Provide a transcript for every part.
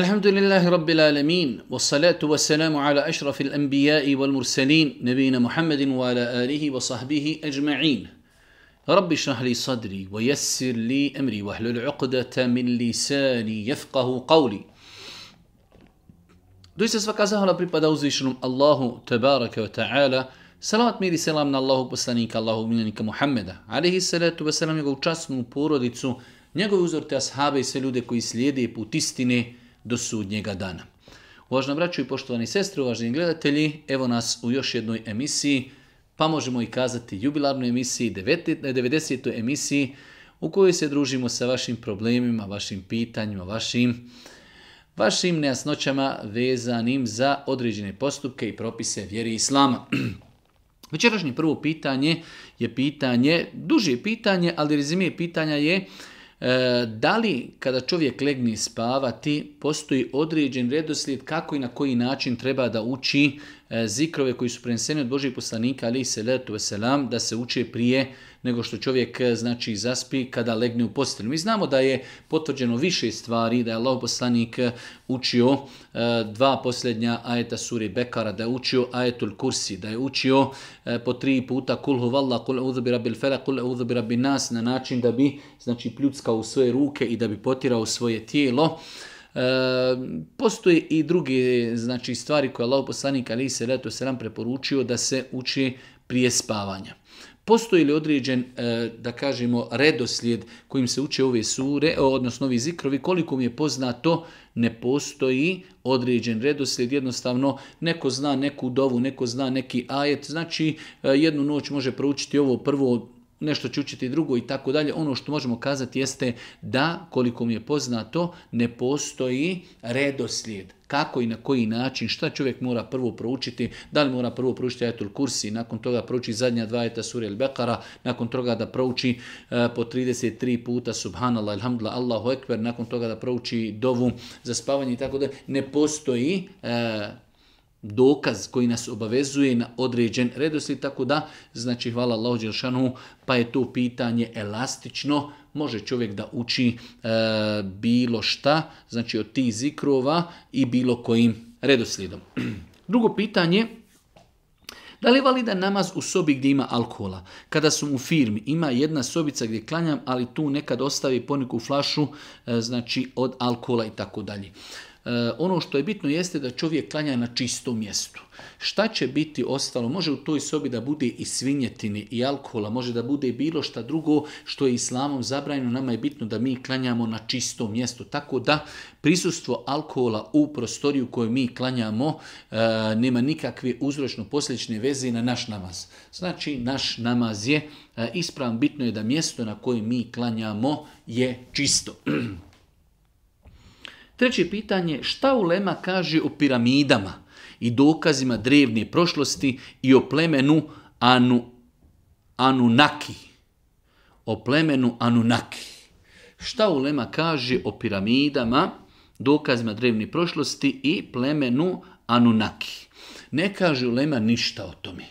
الحمد لله رب العالمين والصلاة والسلام على أشرف الأنبياء والمرسلين نبينا محمد وعلى آله وصحبه أجمعين رب اشرح لي صدري ويسر لي أمري واحلل العقدة من لساني يفقه قولي دوست سفاك أزهر بريبادا الله تبارك وتعالى صلاة ميري سلام من الله بسلنك الله منك محمد عليه الصلاة والسلام يقول جاسم بورو ديتسو نيقو يوزر تأصحابي سلودة كوي بوتستيني do sudnjega dana. Uvažno vraću i poštovani sestre, uvaženi gledatelji, evo nas u još jednoj emisiji, pa možemo i kazati jubilarnoj emisiji, 90. emisiji u kojoj se družimo sa vašim problemima, vašim pitanjima, vašim vašim nejasnoćama vezanim za određene postupke i propise vjeri islama. Večerašnje prvo pitanje je pitanje, duže pitanje, ali rezimije pitanja je E, da li kada čovjek legni spavati postoji određen redoslijed kako i na koji način treba da uči E, zikrove koji su preneseni od Božih poslanika, ali i ve veselam, da se uče prije nego što čovjek e, znači zaspi kada legne u postelju. Mi znamo da je potvrđeno više stvari, da je Allah poslanik e, učio dva posljednja ajeta suri Bekara, da je učio ajetul kursi, da je učio po tri puta kul huvalla, kul bi rabbil fela, kul nas na način da bi znači pljuckao u svoje ruke i da bi potirao svoje tijelo. E, postoje i druge znači, stvari koje Allah poslanik ali se leto Seram preporučio da se uči prije spavanja. Postoji li određen, e, da kažemo, redoslijed kojim se uče ove sure, e, odnosno ovi zikrovi, koliko mi je poznato, ne postoji određen redoslijed, jednostavno neko zna neku dovu, neko zna neki ajet, znači jednu noć može proučiti ovo prvo nešto će učiti drugo i tako dalje. Ono što možemo kazati jeste da, koliko mi je poznato, ne postoji redoslijed. Kako i na koji način, šta čovjek mora prvo proučiti, da li mora prvo proučiti ajatul kursi, nakon toga prouči zadnja dva ajeta sura Bekara, nakon toga da prouči e, po 33 puta subhanallah, ilhamdulillah, Allahu ekber, nakon toga da prouči dovu za spavanje i tako dalje. Ne postoji e, dokaz koji nas obavezuje na određen redoslijed, tako da, znači hvala Allahu Đelšanu, pa je to pitanje elastično, može čovjek da uči e, bilo šta, znači od tih zikrova i bilo kojim redoslijedom. Drugo pitanje, da li je validan namaz u sobi gdje ima alkohola? Kada su u firmi, ima jedna sobica gdje klanjam, ali tu nekad ostavi poneku flašu, e, znači od alkohola i tako dalje. Eh, ono što je bitno jeste da čovjek klanja na čistom mjestu. Šta će biti ostalo? Može u toj sobi da bude i svinjetini i alkohola, može da bude i bilo šta drugo što je islamom zabranjeno. Nama je bitno da mi klanjamo na čistom mjestu. Tako da prisustvo alkohola u prostoriju koju mi klanjamo eh, nema nikakve uzročno-posljedične veze na naš namaz. Znači, naš namaz je eh, ispravan. Bitno je da mjesto na koje mi klanjamo je čisto. Treće pitanje, šta Ulema kaže o piramidama i dokazima drevne prošlosti i o plemenu Anu, Anunaki? O plemenu Anunaki. Šta Ulema kaže o piramidama, dokazima drevne prošlosti i plemenu Anunaki? Ne kaže Ulema ništa o tome.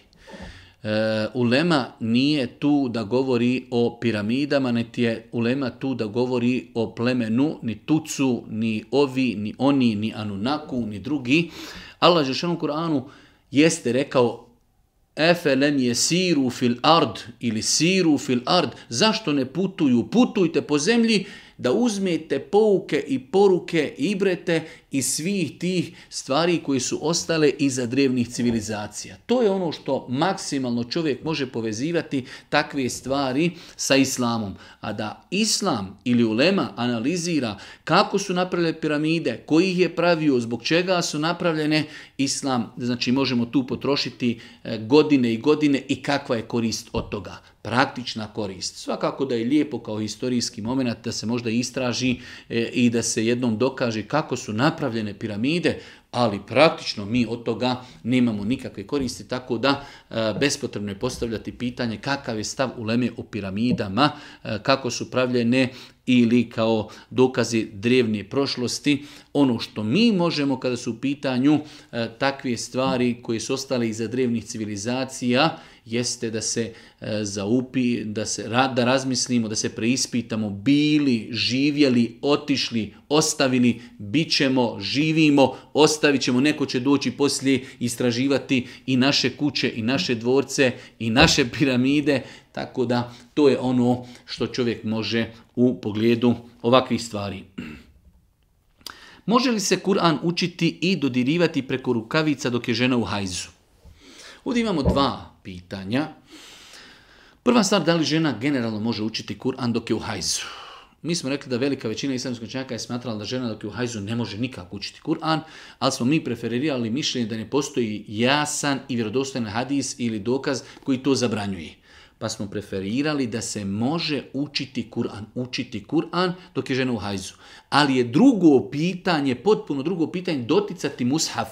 E, ulema nije tu da govori o piramidama, niti je ulema tu da govori o plemenu, ni tucu, ni ovi, ni oni, ni anunaku, ni drugi. Allah je u Kur'anu jeste rekao lem je siru fil ard ili siru fil ard. Zašto ne putuju? Putujte po zemlji da uzmete pouke i poruke ibrete i svih tih stvari koji su ostale iza drevnih civilizacija. To je ono što maksimalno čovjek može povezivati takve stvari sa islamom. A da islam ili ulema analizira kako su napravljene piramide, koji ih je pravio, zbog čega su napravljene, islam, znači možemo tu potrošiti e, godine i godine i kakva je korist od toga praktična korist. Svakako da je lijepo kao historijski moment da se možda istraži e, i da se jednom dokaže kako su napravljene piramide, ali praktično mi od toga nemamo nikakve koristi, tako da e, bespotrebno je postavljati pitanje kakav je stav uleme o piramidama, e, kako su pravljene ili kao dokazi drevne prošlosti. Ono što mi možemo kada su u pitanju takve stvari koje su ostale iza drevnih civilizacija jeste da se e, zaupi, da, se, da razmislimo, da se preispitamo, bili, živjeli, otišli, ostavili, bit ćemo, živimo, ostavit ćemo, neko će doći poslije istraživati i naše kuće, i naše dvorce, i naše piramide, tako da to je ono što čovjek može u pogledu ovakvih stvari. Može li se Kur'an učiti i dodirivati preko rukavica dok je žena u hajzu? Ovdje imamo dva pitanja. Prva stvar, da li žena generalno može učiti Kur'an dok je u hajzu? Mi smo rekli da velika većina islamskih čaka je smatrala da žena dok je u hajzu ne može nikako učiti Kur'an, ali smo mi preferirali mišljenje da ne postoji jasan i vjerodostojan hadis ili dokaz koji to zabranjuje. Pa smo preferirali da se može učiti Kur'an, učiti Kur'an dok je žena u hajzu. Ali je drugo pitanje, potpuno drugo pitanje, doticati mushaf.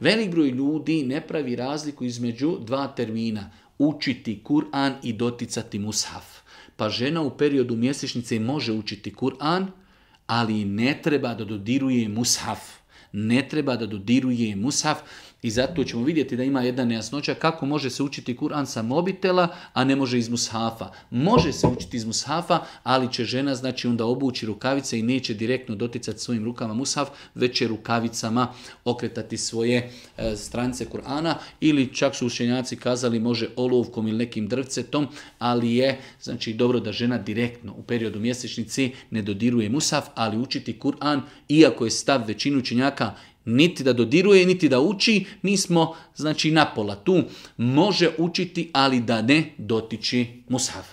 Velik broj ljudi ne pravi razliku između dva termina, učiti Kur'an i doticati mushaf. Pa žena u periodu mjesečnice može učiti Kur'an, ali ne treba da dodiruje mushaf. Ne treba da dodiruje mushaf i zato ćemo vidjeti da ima jedna nejasnoća kako može se učiti Kur'an sa mobitela, a ne može iz mushafa. Može se učiti iz mushafa, ali će žena znači onda obući rukavice i neće direktno doticati svojim rukama mushaf, već će rukavicama okretati svoje e, strance Kur'ana ili čak su učenjaci kazali može olovkom ili nekim drvcetom, ali je znači dobro da žena direktno u periodu mjesečnici ne dodiruje musaf, ali učiti Kur'an, iako je stav većinu učenjaka niti da dodiruje, niti da uči, mi smo znači pola tu. Može učiti, ali da ne dotiči mushaf.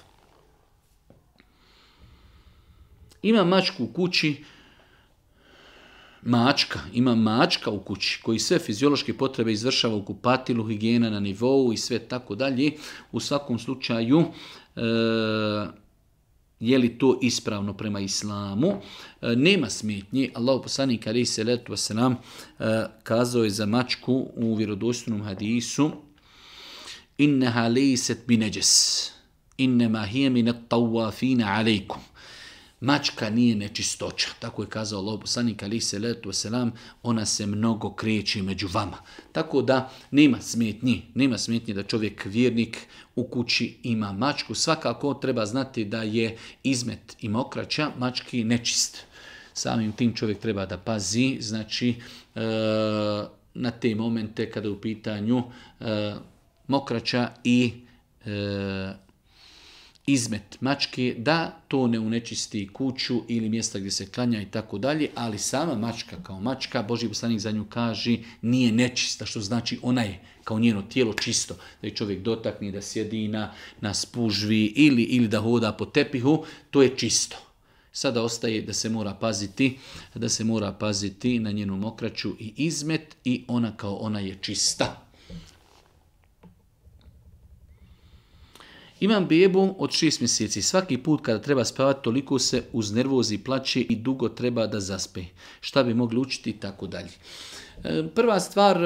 Ima mačku u kući, mačka, ima mačka u kući koji sve fiziološke potrebe izvršava u kupatilu, higijena na nivou i sve tako dalje. U svakom slučaju, e, je li to ispravno prema islamu, e, nema smetnji. Allah poslanik alaihi wasalam e, kazao je za mačku u vjerodostojnom hadisu inneha lejset bineđes, innema hijemine tawafina alejkum. Mačka nije nečistoća, tako je kazao Allah poslanik ali se letu selam, ona se mnogo kreće među vama. Tako da nema smetnji, nema smetnji da čovjek vjernik u kući ima mačku. Svakako treba znati da je izmet i mokraća mački nečist. Samim tim čovjek treba da pazi, znači e, na te momente kada je u pitanju e, mokraća i e, izmet mačke da to ne unečisti kuću ili mjesta gdje se klanja i tako dalje, ali sama mačka kao mačka, Boži poslanik za nju kaže, nije nečista, što znači ona je kao njeno tijelo čisto, da je čovjek dotakni, da sjedi na, spužvi ili, ili da hoda po tepihu, to je čisto. Sada ostaje da se mora paziti, da se mora paziti na njenu mokraću i izmet i ona kao ona je čista. Imam bebu od šest mjeseci. Svaki put kada treba spavati toliko se uz nervozi plaće i dugo treba da zaspe. Šta bi mogli učiti i tako dalje. E, prva stvar,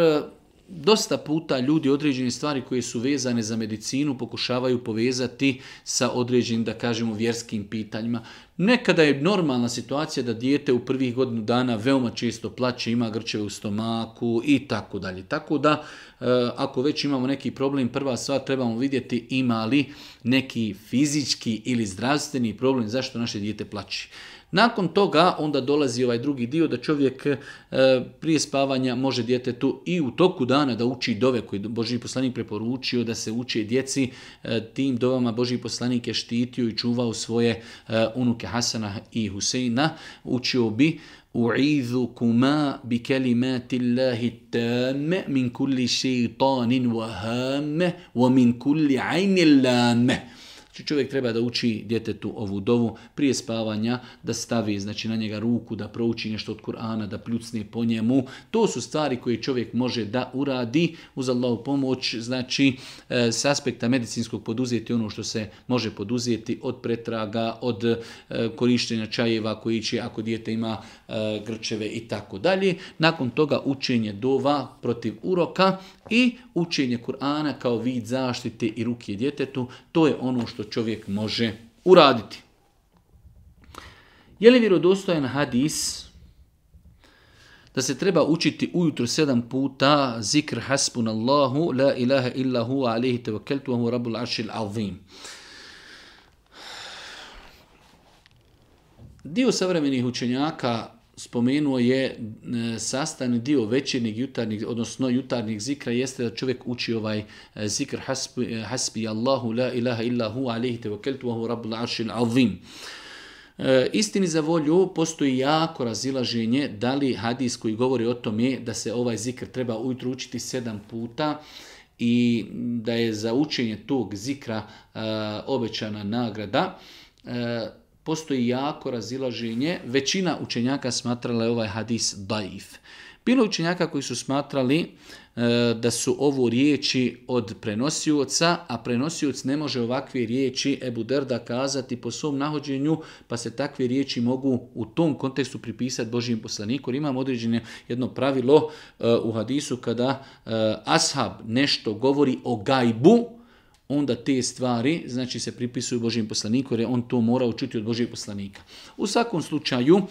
dosta puta ljudi određene stvari koje su vezane za medicinu pokušavaju povezati sa određenim, da kažemo, vjerskim pitanjima. Nekada je normalna situacija da dijete u prvih godinu dana veoma često plaće, ima grčeve u stomaku i tako dalje. Tako da, e, ako već imamo neki problem, prva stvar trebamo vidjeti ima li neki fizički ili zdravstveni problem zašto naše dijete plaći. Nakon toga onda dolazi ovaj drugi dio da čovjek e, prije spavanja može djetetu i u toku dana da uči dove koji Boži poslanik preporučio da se uče djeci. E, tim dovama Boži poslanik je štitio i čuvao svoje e, unuke Hasana i Huseina. Učio bi kuma bi kelimati Allahi tame min kulli šeitanin wahame wa min kulli ajnil Znači čovjek treba da uči djetetu ovu dovu prije spavanja, da stavi znači, na njega ruku, da prouči nešto od Kur'ana, da pljucne po njemu. To su stvari koje čovjek može da uradi uz Allahu pomoć. Znači e, s aspekta medicinskog poduzeti ono što se može poduzeti od pretraga, od e, korištenja čajeva koji će ako dijete ima E, grčeve i tako dalje. Nakon toga učenje dova protiv uroka i učenje Kur'ana kao vid zaštite i ruke djetetu, to je ono što čovjek može uraditi. Je li vjerodostojan hadis da se treba učiti ujutro sedam puta zikr Haspun la ilaha illa hu, alihi tevakeltu, ahu Dio savremenih učenjaka spomenuo je e, sastavni dio večernjeg jutarnjih odnosno jutarnjeg zikra, jeste da čovjek uči ovaj e, zikr e, hasbi, Allahu la ilaha illa hu alihi rabbul azim. istini za volju postoji jako razilaženje da li hadis koji govori o tome da se ovaj zikr treba ujutru učiti sedam puta i da je za učenje tog zikra obećana nagrada postoji jako razilaženje. Većina učenjaka smatrala je ovaj hadis daif. Bilo učenjaka koji su smatrali e, da su ovo riječi od prenosioca, a prenosioc ne može ovakve riječi Ebu kazati po svom nahođenju, pa se takve riječi mogu u tom kontekstu pripisati božijim poslaniku. Imamo imam određeno jedno pravilo e, u hadisu kada e, ashab nešto govori o gajbu, onda te stvari znači se pripisuju Božijem poslaniku jer je on to mora čuti od Božijeg poslanika. U svakom slučaju,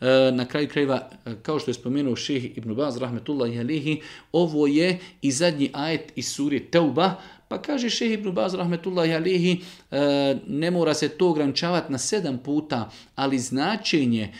e, na kraju krajeva, e, kao što je spomenuo ših Ibn Baz, rahmetullahi alihi, ovo je i zadnji ajet iz surje Teuba, pa kaže šeh Ibn Baz, rahmetullahi alihi, e, ne mora se to ograničavati na sedam puta, ali značenje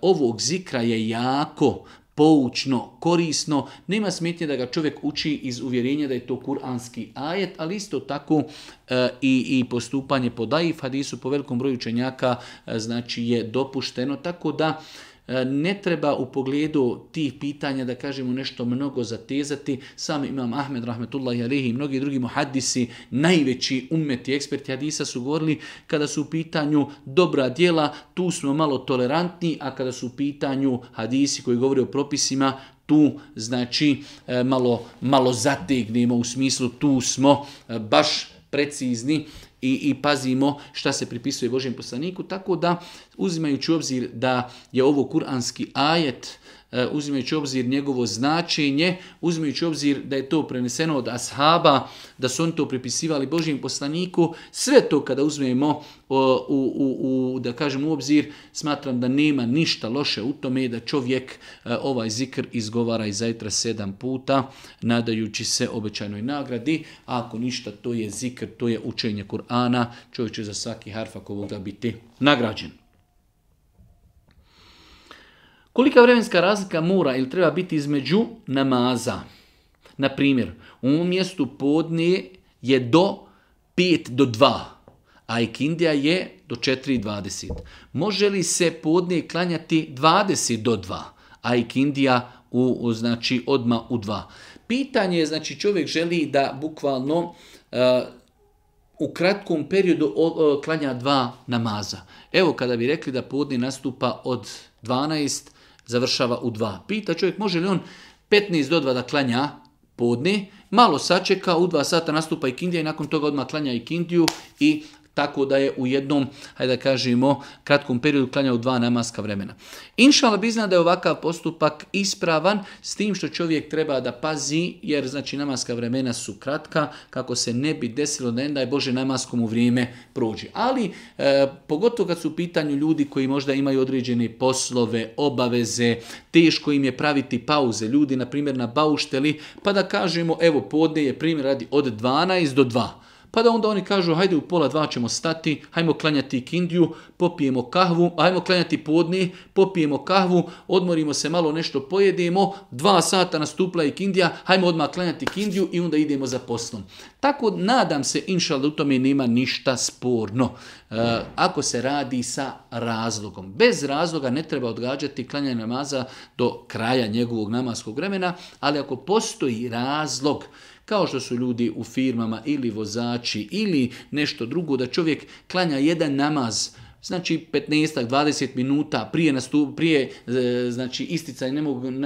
ovog zikra je jako, poučno, korisno, nema smetnje da ga čovjek uči iz uvjerenja da je to kuranski ajet, ali isto tako e, i, i postupanje po daif hadisu po velikom broju učenjaka e, znači je dopušteno, tako da E, ne treba u pogledu tih pitanja da kažemo nešto mnogo zatezati. Sam Imam Ahmed Rahmetullahi i mnogi drugi hadisi, najveći umeti eksperti hadisa su govorili kada su u pitanju dobra djela, tu smo malo tolerantni, a kada su u pitanju hadisi koji govore o propisima, tu znači e, malo, malo zategnemo u smislu tu smo e, baš precizni i, i pazimo šta se pripisuje Božjem poslaniku, tako da uzimajući u obzir da je ovo kuranski ajet, E, uzimajući obzir njegovo značenje, uzimajući obzir da je to preneseno od ashaba, da su oni to pripisivali Božijem poslaniku, sve to kada uzmemo u, u, u, da kažem u obzir, smatram da nema ništa loše u tome da čovjek e, ovaj zikr izgovara i zajtra sedam puta, nadajući se obećajnoj nagradi, a ako ništa to je zikr, to je učenje Kur'ana, čovjek će za svaki harfak ovoga biti nagrađen. Kolika vremenska razlika mora ili treba biti između namaza? Na primjer, u mjestu podne je do 5 do 2, a ikindija je do 4.20. Može li se podne klanjati 20 do 2, a ikindija u, znači, odma u 2? Pitanje je, znači, čovjek želi da bukvalno e, u kratkom periodu e, klanja dva namaza. Evo kada bi rekli da podne nastupa od 12 završava u dva. Pita čovjek može li on 15 do 2 da klanja podne, malo sačeka, u dva sata nastupa i kindija i nakon toga odmah klanja i kindiju i tako da je u jednom, hajde da kažemo, kratkom periodu klanjao dva namaska vremena. Inšala bi zna da je ovakav postupak ispravan s tim što čovjek treba da pazi, jer znači namaska vremena su kratka, kako se ne bi desilo da ne daj Bože namaskom u vrijeme prođe. Ali, e, pogotovo kad su u pitanju ljudi koji možda imaju određene poslove, obaveze, teško im je praviti pauze. Ljudi, na primjer, na baušteli, pa da kažemo, evo, podne je primjer radi od 12 do 2 pa da onda oni kažu, hajde u pola dva ćemo stati, hajmo klanjati kindiju, popijemo kahvu, hajmo klanjati podne, popijemo kahvu, odmorimo se malo, nešto pojedemo, dva sata nastupla i kindija, hajmo odmah klanjati kindiju i onda idemo za poslom. Tako nadam se, inša da u tome nema ništa sporno. E, ako se radi sa razlogom. Bez razloga ne treba odgađati klanjanje namaza do kraja njegovog namaskog vremena, ali ako postoji razlog, kao što su ljudi u firmama ili vozači ili nešto drugo, da čovjek klanja jedan namaz, znači 15-20 minuta prije, nastup, prije e, znači isticaj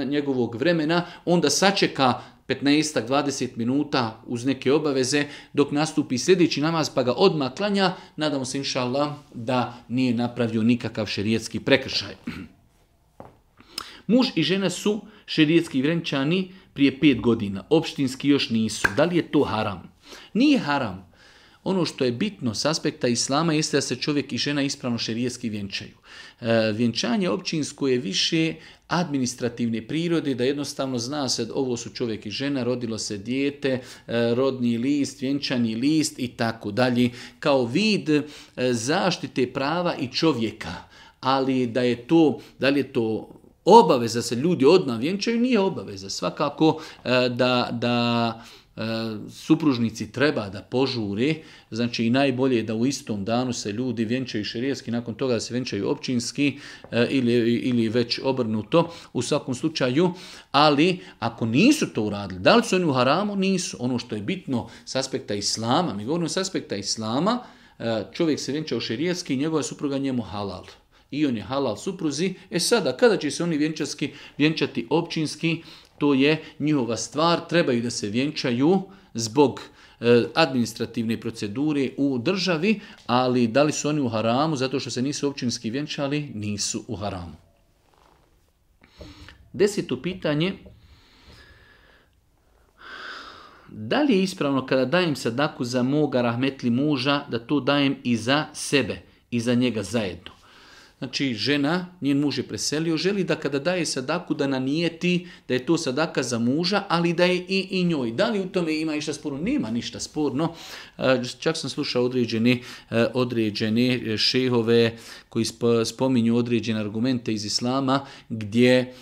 njegovog vremena, onda sačeka 15-20 minuta uz neke obaveze dok nastupi sljedeći namaz pa ga odmah klanja, nadamo se inša da nije napravio nikakav šerijetski prekršaj. Muž i žena su šerijetski vrenčani, prije pet godina, opštinski još nisu. Da li je to haram? Nije haram. Ono što je bitno s aspekta islama jeste da se čovjek i žena ispravno šerijetski vjenčaju. E, vjenčanje općinsko je više administrativne prirode, da jednostavno zna se ovo su čovjek i žena, rodilo se dijete, e, rodni list, vjenčani list i tako dalje, kao vid e, zaštite prava i čovjeka. Ali da je to, da li je to obaveza se ljudi odmah vjenčaju nije obaveza. Svakako e, da, da e, supružnici treba da požuri, znači i najbolje je da u istom danu se ljudi vjenčaju šerijski, nakon toga da se vjenčaju općinski e, ili, ili već obrnuto u svakom slučaju, ali ako nisu to uradili, da li su oni u haramu? Nisu. Ono što je bitno s aspekta islama, mi govorimo s aspekta islama, čovjek se vjenčao šerijski i njegova supruga njemu halal i on je halal supruzi. E sada, kada će se oni vjenčarski, vjenčati općinski, to je njihova stvar, trebaju da se vjenčaju zbog e, administrativne procedure u državi, ali da li su oni u haramu zato što se nisu općinski vjenčali? Nisu u haramu. Deseto pitanje. Da li je ispravno kada dajem sadaku za moga rahmetli muža da to dajem i za sebe i za njega zajedno? Znači, žena, njen muž je preselio, želi da kada daje sadaku da nanijeti da je to sadaka za muža, ali da je i, i njoj. Da li u tome ima išta sporno? Nema ništa sporno. E, čak sam slušao određene, e, određene e, šehove koji spominju određene argumente iz islama gdje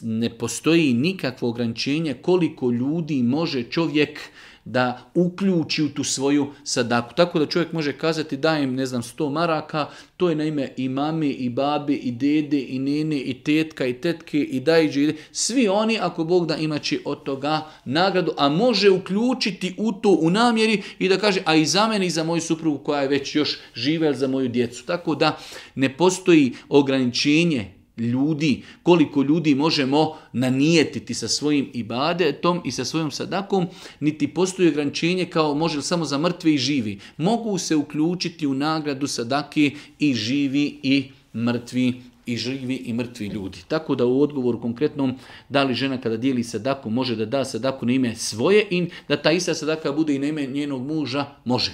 ne postoji nikakvo ograničenje koliko ljudi može čovjek da uključi u tu svoju sadaku. Tako da čovjek može kazati dajem, ne znam, 100 maraka, to je na ime i mami, i babi, i dede, i nene, i tetka, i tetke, i dajđe. Svi oni, ako Bog da, imaći od toga nagradu, a može uključiti u to u namjeri i da kaže, a i za mene i za moju suprugu koja je već još živa, za moju djecu. Tako da ne postoji ograničenje ljudi, koliko ljudi možemo nanijetiti sa svojim ibadetom i sa svojom sadakom, niti postoji ograničenje kao može li samo za mrtve i živi. Mogu se uključiti u nagradu Sadaki i živi i mrtvi i živi i mrtvi ljudi. Tako da u odgovoru konkretnom da li žena kada dijeli sadaku može da da sadaku na ime svoje i da ta ista sadaka bude i na ime njenog muža, može.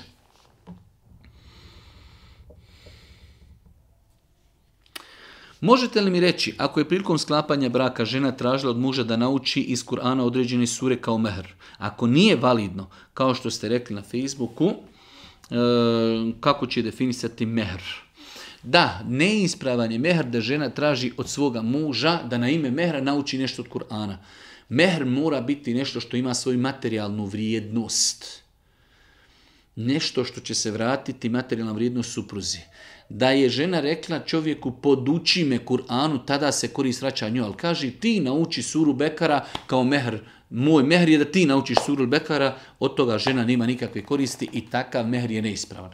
Možete li mi reći, ako je prilikom sklapanja braka žena tražila od muža da nauči iz Kur'ana određene sure kao mehr, ako nije validno, kao što ste rekli na Facebooku, e, kako će definisati mehr? Da, neispravan je mehr da žena traži od svoga muža da na ime mehra nauči nešto od Kur'ana. Mehr mora biti nešto što ima svoju materijalnu vrijednost. Nešto što će se vratiti materijalna vrijednost supruzi da je žena rekla čovjeku poduči me Kur'anu, tada se korist vraća njoj, ali kaže ti nauči suru Bekara kao mehr, moj mehr je da ti naučiš suru Bekara, od toga žena nema nikakve koristi i takav mehr je neispravan.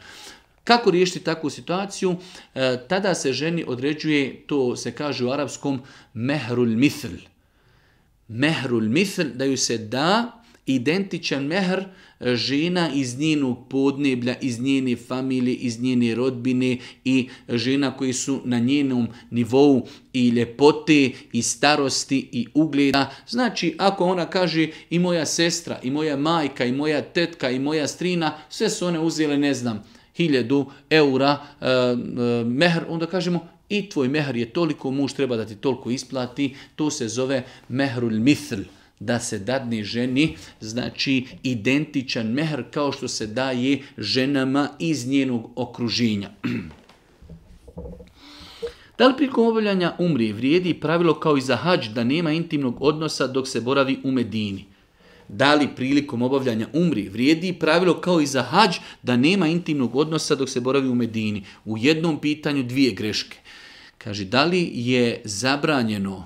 Kako riješiti takvu situaciju? E, tada se ženi određuje, to se kaže u arapskom, mehrul mithl. Mehrul mithl, da ju se da identičan mehr e, žena iz njenog podneblja, iz njene familije, iz njene rodbine i žena koji su na njenom nivou i ljepote i starosti i ugleda. Znači, ako ona kaže i moja sestra, i moja majka, i moja tetka, i moja strina, sve su one uzele, ne znam, hiljadu eura e, e mehr, onda kažemo i tvoj mehr je toliko, muž treba da ti toliko isplati, to se zove mehrul mithl da se dadne ženi, znači identičan mehr kao što se daje ženama iz njenog okruženja. Da li prilikom obavljanja umri vrijedi pravilo kao i za hađ da nema intimnog odnosa dok se boravi u Medini? Da li prilikom obavljanja umri vrijedi pravilo kao i za hađ da nema intimnog odnosa dok se boravi u Medini? U jednom pitanju dvije greške. Kaže, da li je zabranjeno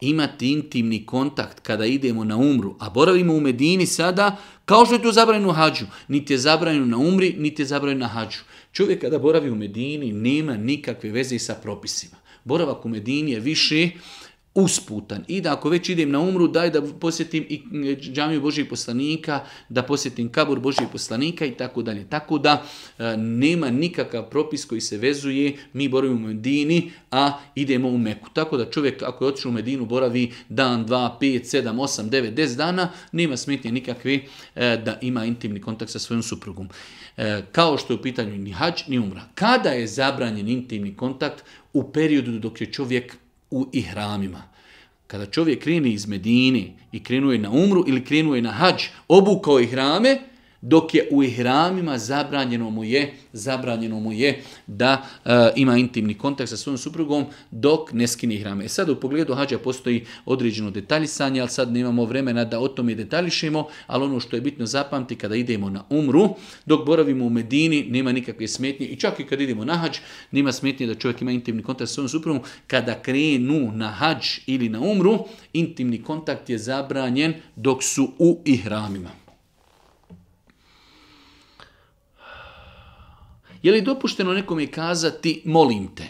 imati intimni kontakt kada idemo na umru, a boravimo u Medini sada, kao što je to zabranjeno hađu. Niti je zabranjeno na umri, niti je zabranjeno na hađu. Čovjek kada boravi u Medini nema nikakve veze sa propisima. Boravak u Medini je više usputan. I da ako već idem na umru, daj da posjetim i e, džamiju Božijeg poslanika, da posjetim kabur Božijeg poslanika i tako dalje. Tako da e, nema nikakav propis koji se vezuje, mi boravimo u Medini, a idemo u Meku. Tako da čovjek ako je otišao u Medinu boravi dan, dva, pet, sedam, osam, devet, deset dana, nema smetnje nikakve e, da ima intimni kontakt sa svojom suprugom. kao što je u pitanju ni hađ, ni umra. Kada je zabranjen intimni kontakt? U periodu dok je čovjek u ihramima. Kada čovjek kreni iz Medini i krenuje na umru ili krenuje na hađ, obukao ihrame, dok je u ihramima zabranjeno mu je, zabranjeno mu je da e, ima intimni kontakt sa svojom suprugom dok ne skini ihrame. E sad u pogledu hađa postoji određeno detaljisanje, ali sad nemamo vremena da o tome detaljišemo, ali ono što je bitno zapamti kada idemo na umru, dok boravimo u Medini, nema nikakve smetnje i čak i kad idemo na hađ, nema smetnje da čovjek ima intimni kontakt sa svojom suprugom. Kada krenu na hađ ili na umru, intimni kontakt je zabranjen dok su u ihramima. Je li dopušteno je kazati molim te,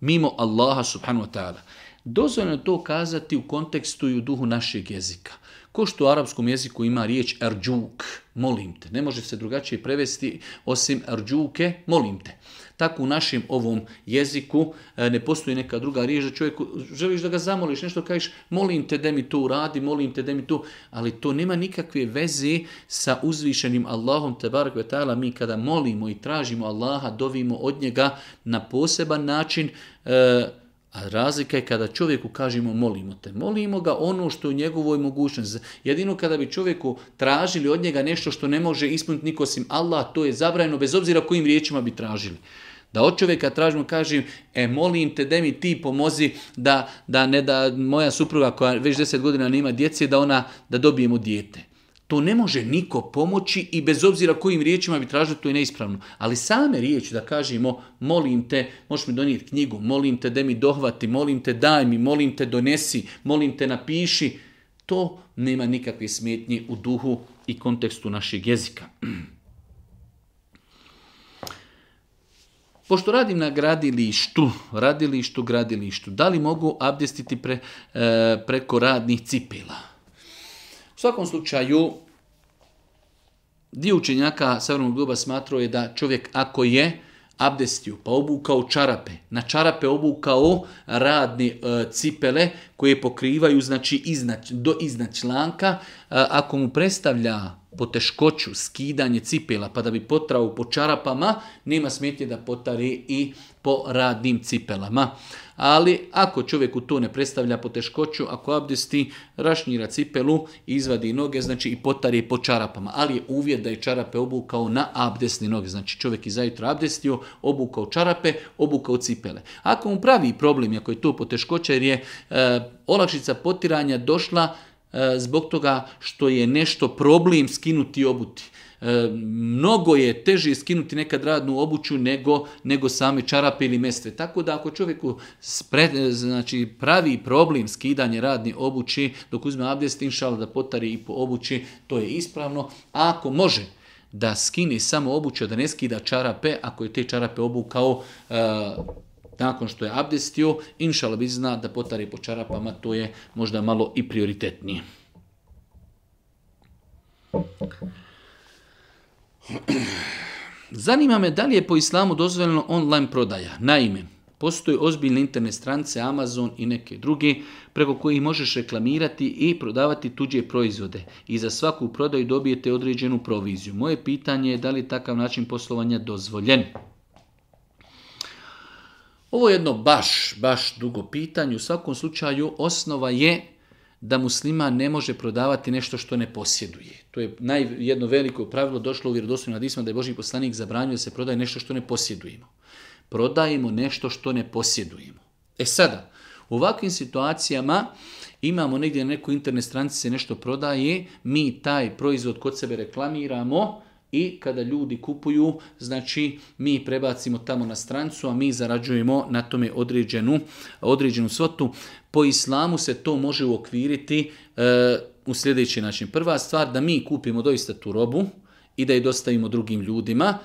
mimo Allaha subhanahu wa ta'ala? Dozvoljeno je to kazati u kontekstu i u duhu našeg jezika. Ko što u arapskom jeziku ima riječ arđuk, molim te. Ne može se drugačije prevesti osim arđuke, molim te. Tako u našem ovom jeziku e, ne postoji neka druga riječ da čovjeku želiš da ga zamoliš, nešto kažeš molim te da mi to uradi, molim te da mi to, ali to nema nikakve veze sa uzvišenim Allahom te barak ta'ala. Mi kada molimo i tražimo Allaha, dovimo od njega na poseban način e, a razlika je kada čovjeku kažemo molimo te. Molimo ga ono što je u njegovoj mogućnosti. Jedino kada bi čovjeku tražili od njega nešto što ne može ispuniti nikosim Allah, to je zabrajeno bez obzira kojim riječima bi tražili. Da od čovjeka tražimo, kažem, e molim te, da mi ti pomozi da, da ne da moja supruga koja već deset godina nema djece, da ona, da dobijemo dijete. To ne može niko pomoći i bez obzira kojim riječima bi tražili, to je neispravno. Ali same riječi da kažemo, molim te, možeš mi donijeti knjigu, molim te, da mi dohvati, molim te, daj mi, molim te, donesi, molim te, napiši, to nema nikakve smetnje u duhu i kontekstu našeg jezika. Pošto radim na gradilištu, radilištu, gradilištu, da li mogu abdestiti pre, e, preko radnih cipila? U svakom slučaju, dio učenjaka doba smatrao je da čovjek ako je abdestio, pa obukao čarape, na čarape obukao radne e, cipele koje pokrivaju znači do iznad članka, e, ako mu predstavlja poteškoću skidanje cipela pa da bi potrao po čarapama, nema smetnje da potari i po radnim cipelama ali ako čovjeku to ne predstavlja poteškoću, ako abdesti, rašnjira cipelu, izvadi noge, znači i potari po čarapama, ali je uvjet da je čarape obukao na abdesne noge, znači čovjek je zajutro abdestio, obukao čarape, obukao cipele. Ako mu pravi problem, ako je to poteškoća, jer je eh, olakšica potiranja došla eh, zbog toga što je nešto problem skinuti obuti. E, mnogo je teže skinuti nekad radnu obuću nego, nego same čarape ili mestve. Tako da ako čovjeku spre, e, znači, pravi problem skidanje radne obući dok uzme abdest, inšal da potari i po obući, to je ispravno. A ako može, da skini samo obuću, da ne skida čarape, ako je te čarape obukao e, nakon što je abdestio, inšala bi zna da potari po čarapama, to je možda malo i prioritetnije. Zanima me da li je po islamu dozvoljeno online prodaja. Naime, postoje ozbiljne internet strance Amazon i neke druge preko kojih možeš reklamirati i prodavati tuđe proizvode i za svaku prodaju dobijete određenu proviziju. Moje pitanje je da li je takav način poslovanja dozvoljen. Ovo je jedno baš, baš dugo pitanje. U svakom slučaju osnova je da muslima ne može prodavati nešto što ne posjeduje. To je naj, jedno veliko pravilo došlo u vjerodostojnim hadisma da je Boži poslanik zabranio da se prodaje nešto što ne posjedujemo. Prodajemo nešto što ne posjedujemo. E sada, u ovakvim situacijama imamo negdje na nekoj internet stranici se nešto prodaje, mi taj proizvod kod sebe reklamiramo, i kada ljudi kupuju, znači mi prebacimo tamo na strancu, a mi zarađujemo na tome određenu, određenu svotu. Po islamu se to može uokviriti e, u sljedeći način. Prva stvar da mi kupimo doista tu robu i da je dostavimo drugim ljudima,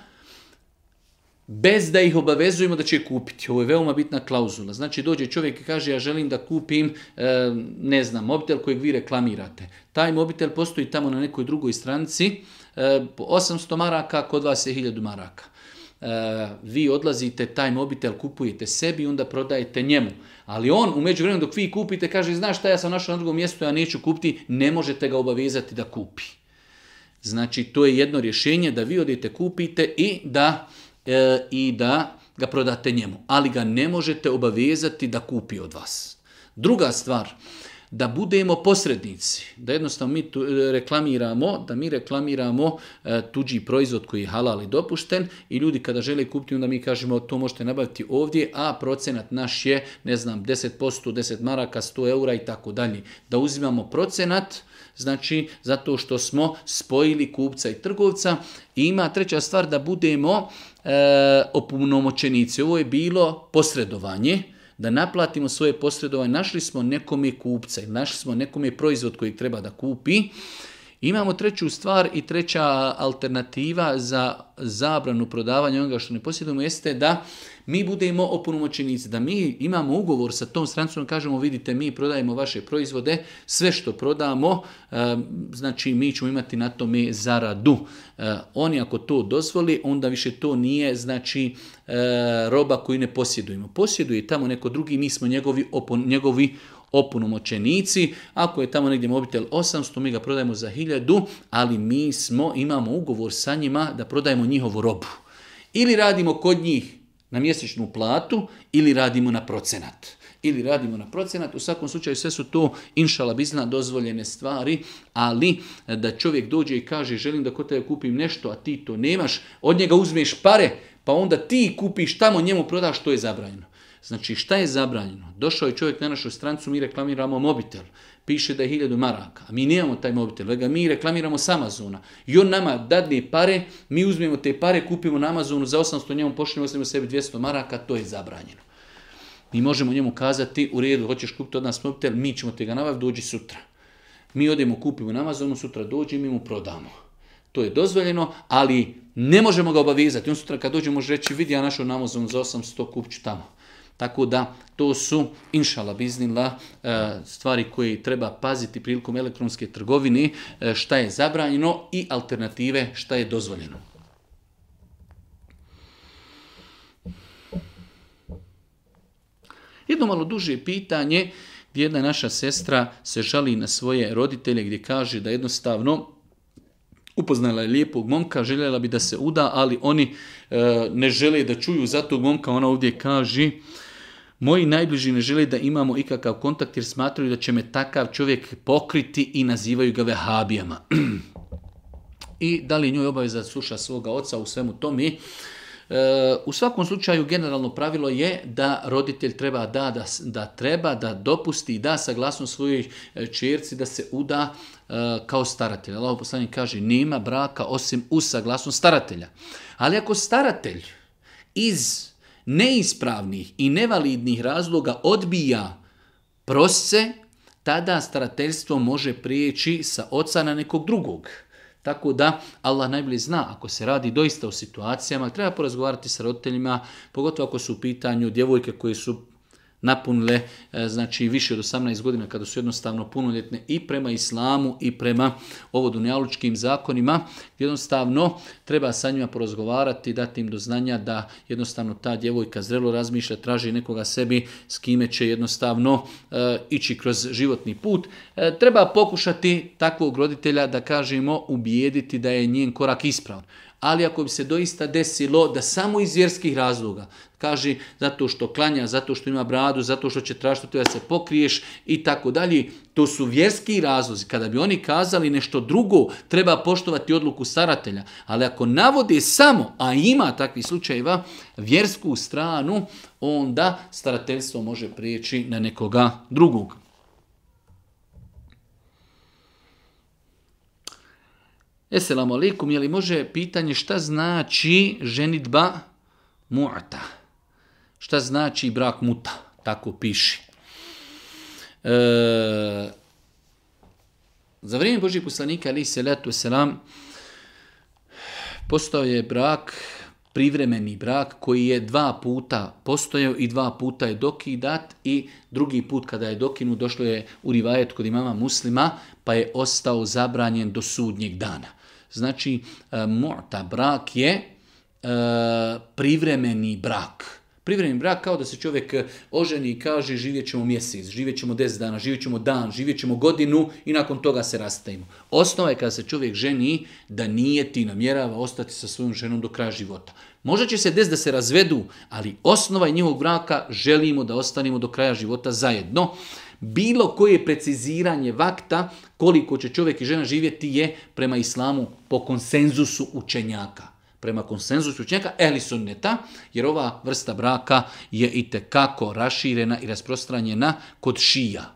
bez da ih obavezujemo da će kupiti. Ovo je veoma bitna klauzula. Znači dođe čovjek i kaže ja želim da kupim e, ne znam, mobitel kojeg vi reklamirate. Taj mobitel postoji tamo na nekoj drugoj stranci, 800 maraka, kod vas je 1000 maraka. E, vi odlazite, taj mobitel kupujete sebi i onda prodajete njemu. Ali on, u međuvremenu dok vi kupite, kaže, znaš šta, ja sam našao na drugom mjestu, ja neću kupiti, ne možete ga obavezati da kupi. Znači, to je jedno rješenje da vi odete kupite i da, e, i da ga prodate njemu. Ali ga ne možete obavezati da kupi od vas. Druga stvar, da budemo posrednici, da jednostavno mi e, reklamiramo, da mi reklamiramo e, tuđi proizvod koji je halal i dopušten i ljudi kada žele kupiti onda mi kažemo to možete nabaviti ovdje, a procenat naš je ne znam 10%, 10 maraka, 100 eura i tako dalje. Da uzimamo procenat, znači zato što smo spojili kupca i trgovca i ima treća stvar da budemo e, opunomoćenici. Ovo je bilo posredovanje, da naplatimo svoje posredovanje, našli smo nekome kupca i, našli smo nekome proizvod koji treba da kupi, Imamo treću stvar i treća alternativa za zabranu prodavanja onoga što ne posjedujemo jeste da mi budemo opunomoćenici da mi imamo ugovor sa tom strancom, kažemo vidite mi prodajemo vaše proizvode, sve što prodamo, eh, znači mi ćemo imati na tome zaradu. Eh, oni ako to dozvoli, onda više to nije znači E, roba koju ne posjedujemo. Posjeduje tamo neko drugi, mi smo njegovi, opon, njegovi opunomoćenici. Ako je tamo negdje mobitel 800, mi ga prodajemo za 1000, ali mi smo, imamo ugovor sa njima da prodajemo njihovu robu. Ili radimo kod njih na mjesečnu platu ili radimo na procenat. Ili radimo na procenat, u svakom slučaju sve su to inšala bizna dozvoljene stvari, ali e, da čovjek dođe i kaže želim da kod tebe kupim nešto, a ti to nemaš, od njega uzmeš pare, pa onda ti kupiš tamo njemu prodaš što je zabranjeno. Znači šta je zabranjeno? Došao je čovjek na našu strancu, mi reklamiramo mobitel, piše da je hiljadu maraka, a mi nemamo taj mobitel, vega mi reklamiramo s Amazona. I on nama dadne pare, mi uzmemo te pare, kupimo na Amazonu, za 800 njemu pošljemo, ostavimo sebi 200 maraka, to je zabranjeno. Mi možemo njemu kazati, u redu, hoćeš kupiti od nas mobitel, mi ćemo te ga nabaviti, dođi sutra. Mi odemo, kupimo na Amazonu, sutra dođi, mi mu prodamo. To je dozvoljeno, ali ne možemo ga obavizati. On sutra kad dođe može reći vidi ja našu namozom za 800 kupću tamo. Tako da to su, inšala biznila, e, stvari koje treba paziti prilikom elektronske trgovine, e, šta je zabranjeno i alternative šta je dozvoljeno. Jedno malo duže pitanje gdje jedna naša sestra se žali na svoje roditelje gdje kaže da jednostavno Upoznala je lijepog momka, željela bi da se uda, ali oni e, ne žele da čuju za tog momka. Ona ovdje kaže, moji najbliži ne žele da imamo ikakav kontakt jer smatraju da će me takav čovjek pokriti i nazivaju ga vehabijama. I da li njoj obaveza sluša svoga oca u svemu tome? E, u svakom slučaju generalno pravilo je da roditelj treba da, da, da treba da dopusti i da saglasno svojoj čerci e, da se uda e, kao staratelj. Allah poslanik kaže nema braka osim u saglasnost staratelja. Ali ako staratelj iz neispravnih i nevalidnih razloga odbija prose, tada starateljstvo može prijeći sa oca na nekog drugog. Tako da Allah najbolje zna ako se radi doista o situacijama, treba porazgovarati sa roditeljima, pogotovo ako su u pitanju djevojke koje su napunile e, znači više od 18 godina kada su jednostavno punoljetne i prema islamu i prema ovo dunjalučkim zakonima jednostavno treba sa njima porozgovarati, dati im do znanja da jednostavno ta djevojka zrelo razmišlja traži nekoga sebi s kime će jednostavno e, ići kroz životni put e, treba pokušati takvog roditelja da kažemo ubijediti da je njen korak ispravan ali ako bi se doista desilo da samo iz vjerskih razloga, kaže zato što klanja, zato što ima bradu, zato što će tražiti to da se pokriješ i tako dalje, to su vjerski razlozi. Kada bi oni kazali nešto drugo, treba poštovati odluku staratelja, ali ako navode samo, a ima takvi slučajeva, vjersku stranu, onda starateljstvo može prijeći na nekoga drugog. Esselamu alaikum, je li može pitanje šta znači ženitba mu'ata? Šta znači brak muta? Tako piši. E, za vrijeme Božih poslanika, ali se letu selam, postao je brak privremeni brak koji je dva puta postojao i dva puta je dokidat i drugi put kada je dokinu došlo je u rivajet kod imama muslima pa je ostao zabranjen do sudnjeg dana. Znači, e, morta brak je e, privremeni brak Privremeni brak kao da se čovjek e, oženi i kaže živjet ćemo mjesec, živjet ćemo deset dana, živjet ćemo dan, živjet ćemo godinu i nakon toga se rastajemo. Osnova je kada se čovjek ženi da nije ti namjerava ostati sa svojom ženom do kraja života. Možda će se des da se razvedu, ali osnova je njihovog braka želimo da ostanemo do kraja života zajedno. Bilo koje preciziranje vakta koliko će čovjek i žena živjeti je prema islamu po konsenzusu učenjaka prema konsenzusu učenjaka ehli sunneta, jer ova vrsta braka je i kako raširena i rasprostranjena kod šija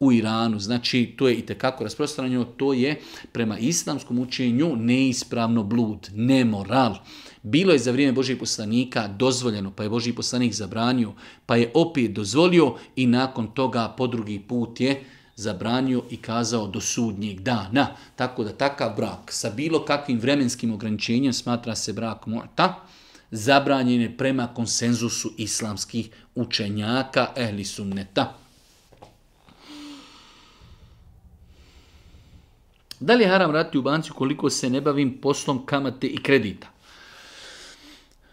u Iranu. Znači, to je i tekako rasprostranjeno, to je prema islamskom učenju neispravno blud, nemoral. Bilo je za vrijeme Božih poslanika dozvoljeno, pa je Božji poslanik zabranio, pa je opet dozvolio i nakon toga po drugi put je zabranio i kazao do sudnjeg dana. Tako da takav brak sa bilo kakvim vremenskim ograničenjem smatra se brak morta, zabranjen je prema konsenzusu islamskih učenjaka ehli sunneta. Da li je haram raditi u banci koliko se ne bavim poslom kamate i kredita?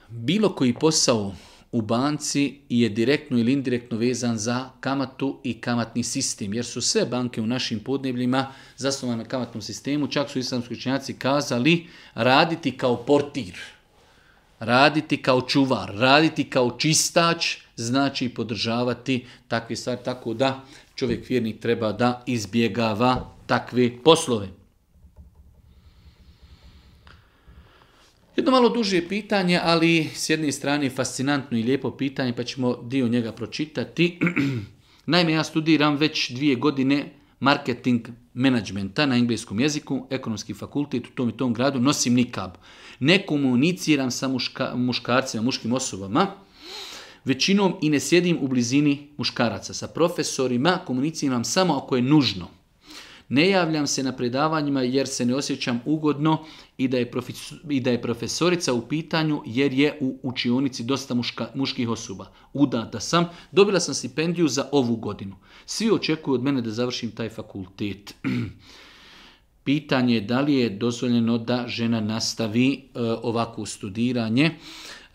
Bilo koji posao u banci je direktno ili indirektno vezan za kamatu i kamatni sistem, jer su sve banke u našim podnebljima zasnovane na kamatnom sistemu, čak su islamski učenjaci kazali raditi kao portir, raditi kao čuvar, raditi kao čistač, znači podržavati takve stvari, tako da čovjek vjernik treba da izbjegava takve poslove. Jedno malo duže pitanje, ali s jedne strane fascinantno i lijepo pitanje, pa ćemo dio njega pročitati. Naime, ja studiram već dvije godine marketing menadžmenta na engleskom jeziku, ekonomski fakultet u tom i tom gradu, nosim nikab. Ne komuniciram sa muška, muškarcima, muškim osobama, većinom i ne sjedim u blizini muškaraca. Sa profesorima komuniciram samo ako je nužno. Ne javljam se na predavanjima jer se ne osjećam ugodno i da je, i da je profesorica u pitanju jer je u učionici dosta muških osoba. Udata sam, dobila sam stipendiju za ovu godinu. Svi očekuju od mene da završim taj fakultet. Pitanje je da li je dozvoljeno da žena nastavi e, ovako studiranje.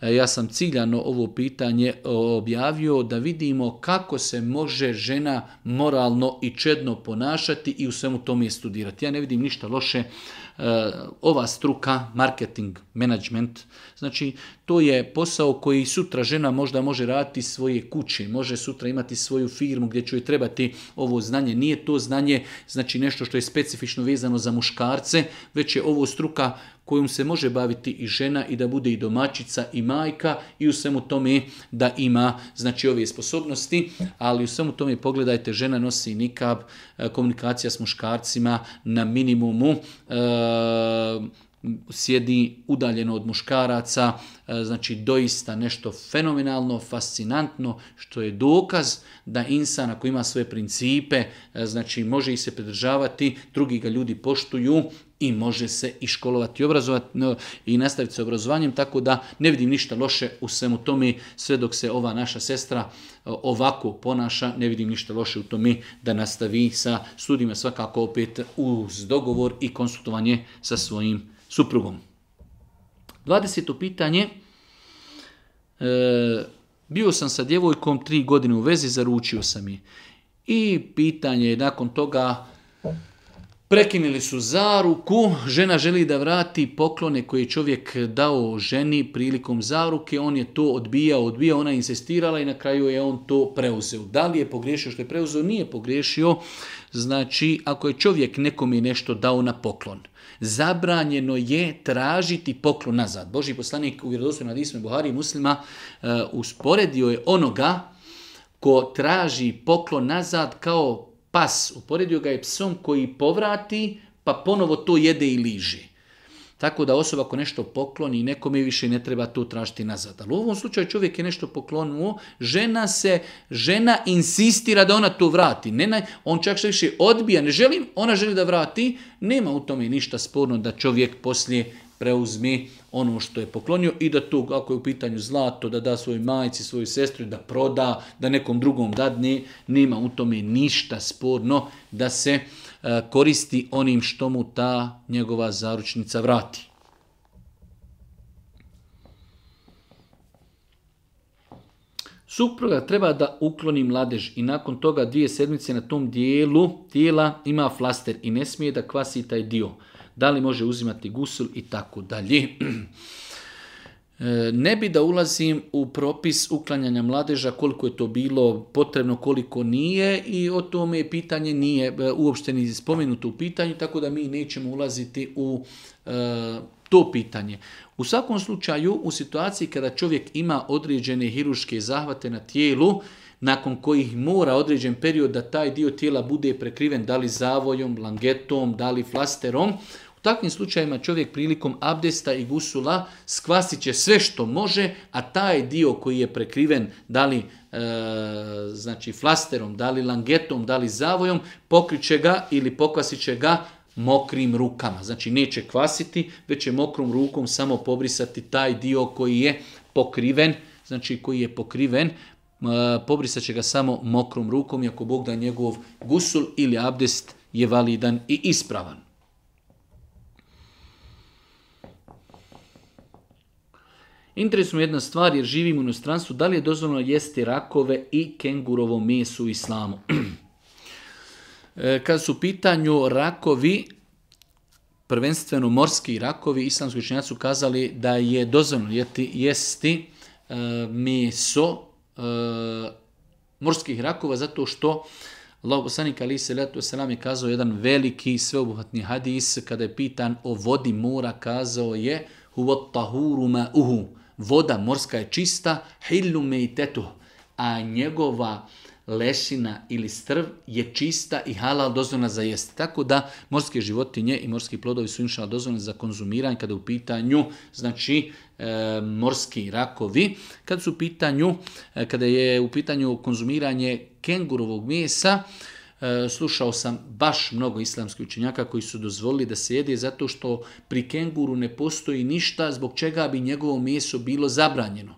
E, ja sam ciljano ovo pitanje e, objavio da vidimo kako se može žena moralno i čedno ponašati i u svemu tome studirati. Ja ne vidim ništa loše e, ova struka, marketing, management, znači to je posao koji sutra žena možda može raditi svoje kuće, može sutra imati svoju firmu gdje će joj trebati ovo znanje. Nije to znanje znači nešto što je specifično vezano za muškarce, već je ovo struka kojom se može baviti i žena i da bude i domaćica i majka i u svemu tome da ima znači ove sposobnosti, ali u svemu tome pogledajte žena nosi nikab, e, komunikacija s muškarcima na minimumu, e, sjedi udaljeno od muškaraca, e, znači doista nešto fenomenalno, fascinantno, što je dokaz da insan ako ima svoje principe, znači može ih se pridržavati, drugi ga ljudi poštuju, i može se i školovati i obrazovati i nastaviti se obrazovanjem, tako da ne vidim ništa loše u svemu tome, sve dok se ova naša sestra ovako ponaša, ne vidim ništa loše u tome da nastavi sa studijima, svakako opet uz dogovor i konsultovanje sa svojim suprugom. 20. pitanje, e, bio sam sa djevojkom tri godine u vezi, zaručio sam je. I pitanje je nakon toga, Prekinili su zaruku, žena želi da vrati poklone koje je čovjek dao ženi prilikom zaruke, on je to odbijao, odbijao, ona insistirala i na kraju je on to preuzeo. Da li je pogriješio što je preuzeo? Nije pogriješio, znači ako je čovjek nekom je nešto dao na poklon. Zabranjeno je tražiti poklon nazad. Boži poslanik u vjerodostojnom na Buhari i muslima e, usporedio je onoga ko traži poklon nazad kao pas, uporedio ga je psom koji povrati, pa ponovo to jede i liži. Tako da osoba ako nešto pokloni nekome više ne treba to tražiti nazad. Ali u ovom slučaju čovjek je nešto poklonuo, žena se, žena insistira da ona to vrati. Ne on čak što više odbija, ne želim, ona želi da vrati. Nema u tome ništa sporno da čovjek poslije preuzme ono što je poklonio i da to, ako je u pitanju zlato, da da svojoj majci, svojoj sestru, da proda, da nekom drugom dadne, nema u tome ništa sporno da se e, koristi onim što mu ta njegova zaručnica vrati. Supruga treba da ukloni mladež i nakon toga dvije sedmice na tom dijelu tijela ima flaster i ne smije da kvasi taj dio da li može uzimati gusul i tako dalje. E, ne bi da ulazim u propis uklanjanja mladeža koliko je to bilo potrebno, koliko nije i o tome pitanje nije e, uopšte ni spomenuto u pitanju, tako da mi nećemo ulaziti u e, to pitanje. U svakom slučaju, u situaciji kada čovjek ima određene hiruške zahvate na tijelu, nakon kojih mora određen period da taj dio tijela bude prekriven da li zavojom, langetom, da li flasterom, takvim slučajima čovjek prilikom abdesta i gusula skvasit će sve što može, a taj dio koji je prekriven, da li e, znači flasterom, da li langetom, da li zavojom, pokriće ga ili pokvasit će ga mokrim rukama. Znači neće kvasiti, već će mokrom rukom samo pobrisati taj dio koji je pokriven, znači koji je pokriven, e, pobrisat će ga samo mokrom rukom, iako Bog da njegov gusul ili abdest je validan i ispravan. Interesuje jedna stvar jer živim u inostranstvu, da li je dozvoljeno jesti rakove i kengurovo meso u islamu? E, kad su u pitanju rakovi, prvenstveno morski rakovi, islamski učenjaci su kazali da je dozvoljeno jesti e, meso e, morskih rakova zato što Allah ali se letu selam je kazao jedan veliki sveobuhvatni hadis kada je pitan o vodi mora kazao je huwa tahuru ma'uhu uhu voda morska je čista, hillu meitetu, a njegova lešina ili strv je čista i halal dozvoljena za jesti. Tako da morske životinje i morski plodovi su inšal dozvoljeni za konzumiranje kada je u pitanju znači e, morski rakovi, kad su u pitanju e, kada je u pitanju konzumiranje kengurovog mesa, E, slušao sam baš mnogo islamskih učinjaka koji su dozvolili da se jede zato što pri kenguru ne postoji ništa zbog čega bi njegovo meso bilo zabranjeno.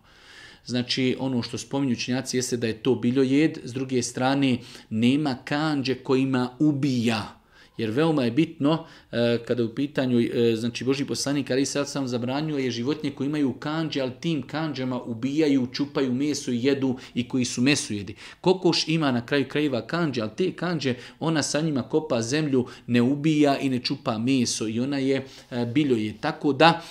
Znači, ono što spominju učenjaci jeste da je to biljojed, s druge strane nema kanđe kojima ubija. Jer veoma je bitno e, kada u pitanju, e, znači Boži poslanik ali sad sam zabranio, je životinje koji imaju kanđe, ali tim kanđama ubijaju, čupaju meso i jedu i koji su mesojedi. Kokoš ima na kraju krajeva kanđe, ali te kanđe ona sa njima kopa zemlju, ne ubija i ne čupa meso i ona je e, biljo je. Tako da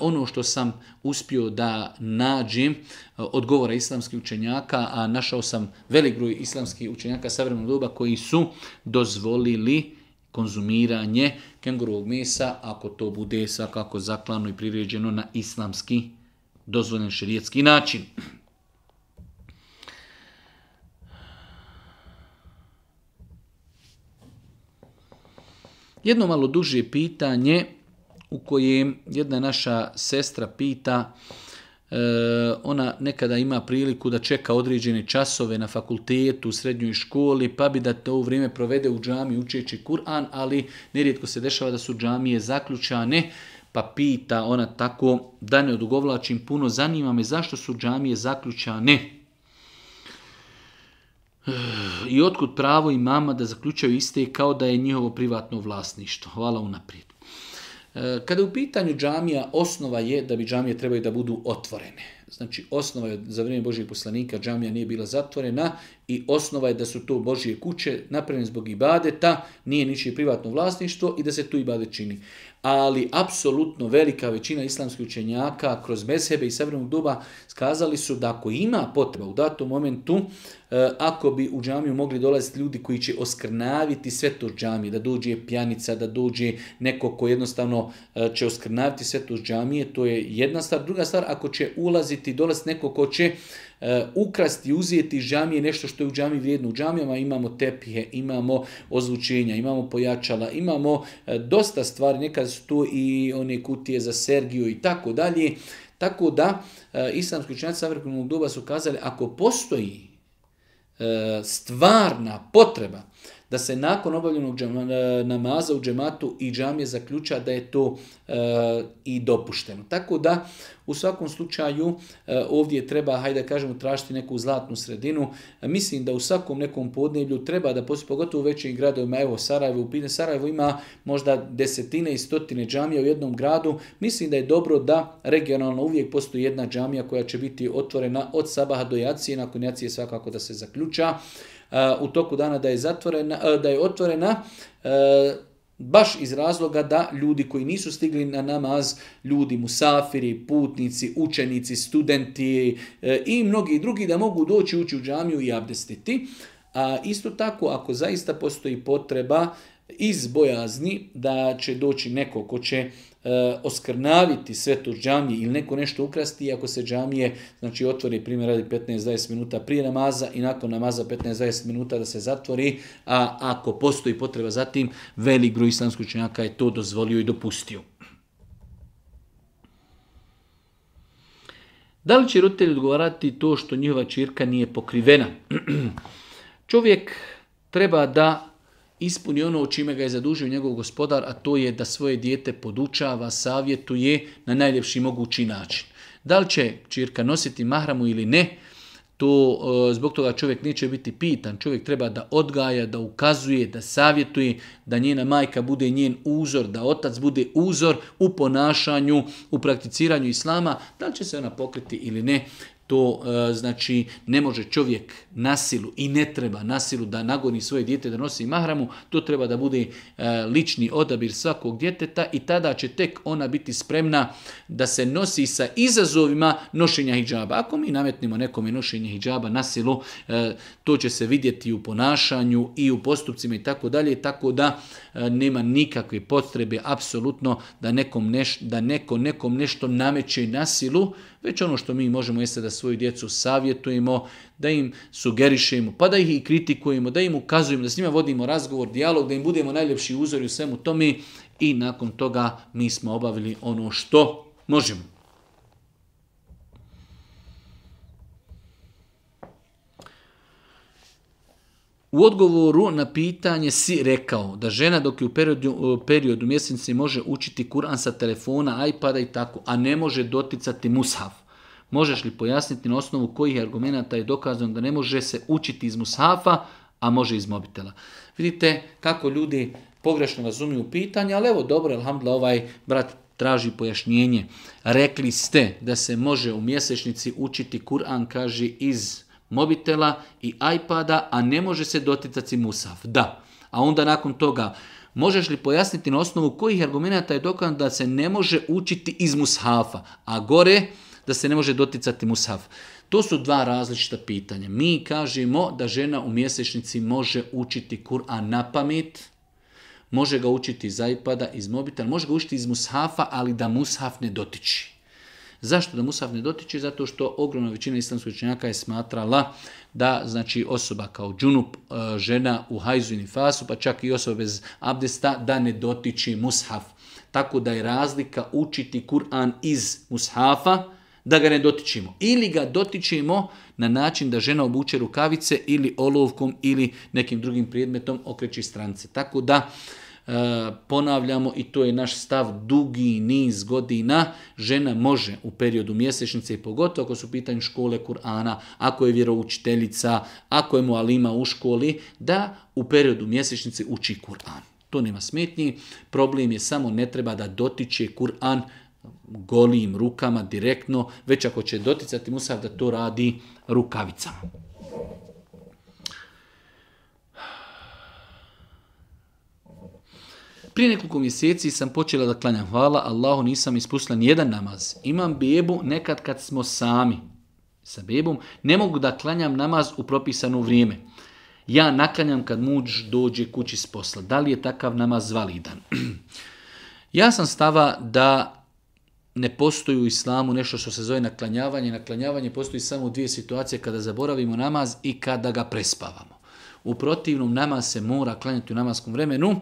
ono što sam uspio da nađem odgovora islamskih učenjaka, a našao sam velik broj islamskih učenjaka savremenog doba koji su dozvolili konzumiranje kengurovog mesa, ako to bude svakako zaklano i priređeno na islamski dozvoljen širijetski način. Jedno malo duže pitanje u kojem jedna naša sestra pita E, ona nekada ima priliku da čeka određene časove na fakultetu, u srednjoj školi, pa bi da to vrijeme provede u džami učeći Kur'an, ali nerijetko se dešava da su džamije zaključane, pa pita ona tako, da ne odugovlačim puno, zanima me zašto su džamije zaključane. E, I otkud pravo i mama da zaključaju iste kao da je njihovo privatno vlasništvo. Hvala unaprijed. E, kada u pitanju džamija, osnova je da bi džamije trebaju da budu otvorene. Znači, osnova je za vrijeme Božijeg poslanika džamija nije bila zatvorena i osnova je da su to Božije kuće napravljene zbog ibadeta, nije ničije privatno vlasništvo i da se tu ibadet čini ali apsolutno velika većina islamskih učenjaka kroz mezhebe i savremenog doba skazali su da ako ima potreba u datom momentu, e, ako bi u džamiju mogli dolaziti ljudi koji će oskrnaviti sve to džamije, da dođe pjanica, da dođe neko ko jednostavno e, će oskrnaviti sve to džamije, to je jedna stvar. Druga stvar, ako će ulaziti, dolaziti neko ko će Eh, ukrasti, uzeti džamije, nešto što je u džami vrijedno. U džamijama imamo tepije, imamo ozvučenja, imamo pojačala, imamo eh, dosta stvari, nekad su tu i one kutije za Sergiju i tako dalje. Tako da, eh, islamski učenjaci savremenog doba su kazali, ako postoji stvarna potreba da se nakon obavljenog džama, e, namaza u džematu i džamije zaključa da je to e, i dopušteno. Tako da u svakom slučaju e, ovdje treba, hajde kažemo, tražiti neku zlatnu sredinu. Mislim da u svakom nekom podneblju treba da poslije pogotovo u većim gradovima, evo Sarajevo, u Sarajevo ima možda desetine i stotine džamija u jednom gradu. Mislim da je dobro da regionalno uvijek postoji jedna džamija koja će biti otvorena od sabaha do jacije, nakon jacije svakako da se zaključa u toku dana da je, zatvorena, da je otvorena, baš iz razloga da ljudi koji nisu stigli na namaz, ljudi musafiri, putnici, učenici, studenti e, i mnogi drugi da mogu doći ući u džamiju i abdestiti. A isto tako, ako zaista postoji potreba iz bojazni da će doći neko ko će e, oskrnaviti sve to džamije ili neko nešto ukrasti, ako se džamije znači, otvori primjer radi 15-20 minuta prije namaza i nakon namaza 15-20 minuta da se zatvori, a ako postoji potreba za tim, velik broj islamskih je to dozvolio i dopustio. Da li će roditelji odgovarati to što njihova čirka nije pokrivena? Čovjek treba da ispuni ono čime ga je zadužio njegov gospodar, a to je da svoje dijete podučava, savjetuje na najljepši mogući način. Da li će čirka nositi mahramu ili ne, to e, zbog toga čovjek neće biti pitan. Čovjek treba da odgaja, da ukazuje, da savjetuje, da njena majka bude njen uzor, da otac bude uzor u ponašanju, u prakticiranju islama. Da li će se ona pokriti ili ne, to e, znači ne može čovjek nasilu i ne treba nasilu da nagoni svoje dijete da nosi mahramu, to treba da bude e, lični odabir svakog djeteta i tada će tek ona biti spremna da se nosi sa izazovima nošenja hijjaba. Ako mi nametnemo nekome nošenje hijjaba nasilu, e, to će se vidjeti u ponašanju i u postupcima i tako dalje, tako da e, nema nikakve potrebe apsolutno da nekom neš, da neko nekom nešto nameće nasilu, već ono što mi možemo jeste da svoju djecu savjetujemo, da im sugerišemo, pa da ih i kritikujemo, da im ukazujemo, da s njima vodimo razgovor, dijalog, da im budemo najljepši uzori u svemu tome i nakon toga mi smo obavili ono što možemo. U odgovoru na pitanje si rekao da žena dok je u periodu, periodu mjeseci može učiti Kur'an sa telefona, iPada i tako, a ne može doticati mushaf. Možeš li pojasniti na osnovu kojih argumenata je dokazano da ne može se učiti iz mushafa, a može iz mobitela? Vidite kako ljudi pogrešno razumiju pitanje, ali evo dobro, alhamdla, ovaj brat traži pojašnjenje. Rekli ste da se može u mjesečnici učiti Kur'an, kaže, iz mobitela i iPada, a ne može se doticati Musaf. Da. A onda nakon toga, možeš li pojasniti na osnovu kojih argumenata je dokazano da se ne može učiti iz Mushafa? A gore, da se ne može doticati mushaf. To su dva različita pitanja. Mi kažemo da žena u mjesečnici može učiti Kur'an na pamet, može ga učiti iz iPada, iz mobitela, može ga učiti iz mushafa, ali da mushaf ne dotiči. Zašto da mushaf ne dotiče? Zato što ogromna većina islamskih učenjaka je smatrala da znači osoba kao džunup, e, žena u hajzu i nifasu, pa čak i osoba bez abdesta, da ne dotiči Mushaf. Tako da je razlika učiti Kur'an iz Mushafa, da ga ne dotičimo. Ili ga dotičemo na način da žena obuče rukavice ili olovkom ili nekim drugim predmetom okreći strance. Tako da e, ponavljamo i to je naš stav dugi niz godina. Žena može u periodu mjesečnice i pogotovo ako su pitanje škole Kur'ana, ako je vjeroučiteljica, ako je alima u školi, da u periodu mjesečnice uči Kur'an. To nema smetnji. Problem je samo ne treba da dotiče Kur'an golim rukama, direktno, već ako će doticati Musav da to radi rukavicama. Prije nekoliko mjeseci sam počela da klanjam hvala, Allahu nisam ispustila nijedan namaz. Imam bebu nekad kad smo sami sa bebom, ne mogu da klanjam namaz u propisano vrijeme. Ja naklanjam kad muđ dođe kući s posla. Da li je takav namaz validan? ja sam stava da ne postoji u islamu nešto što se zove naklanjavanje. Naklanjavanje postoji samo u dvije situacije kada zaboravimo namaz i kada ga prespavamo. U protivnom namaz se mora klanjati u namaskom vremenu.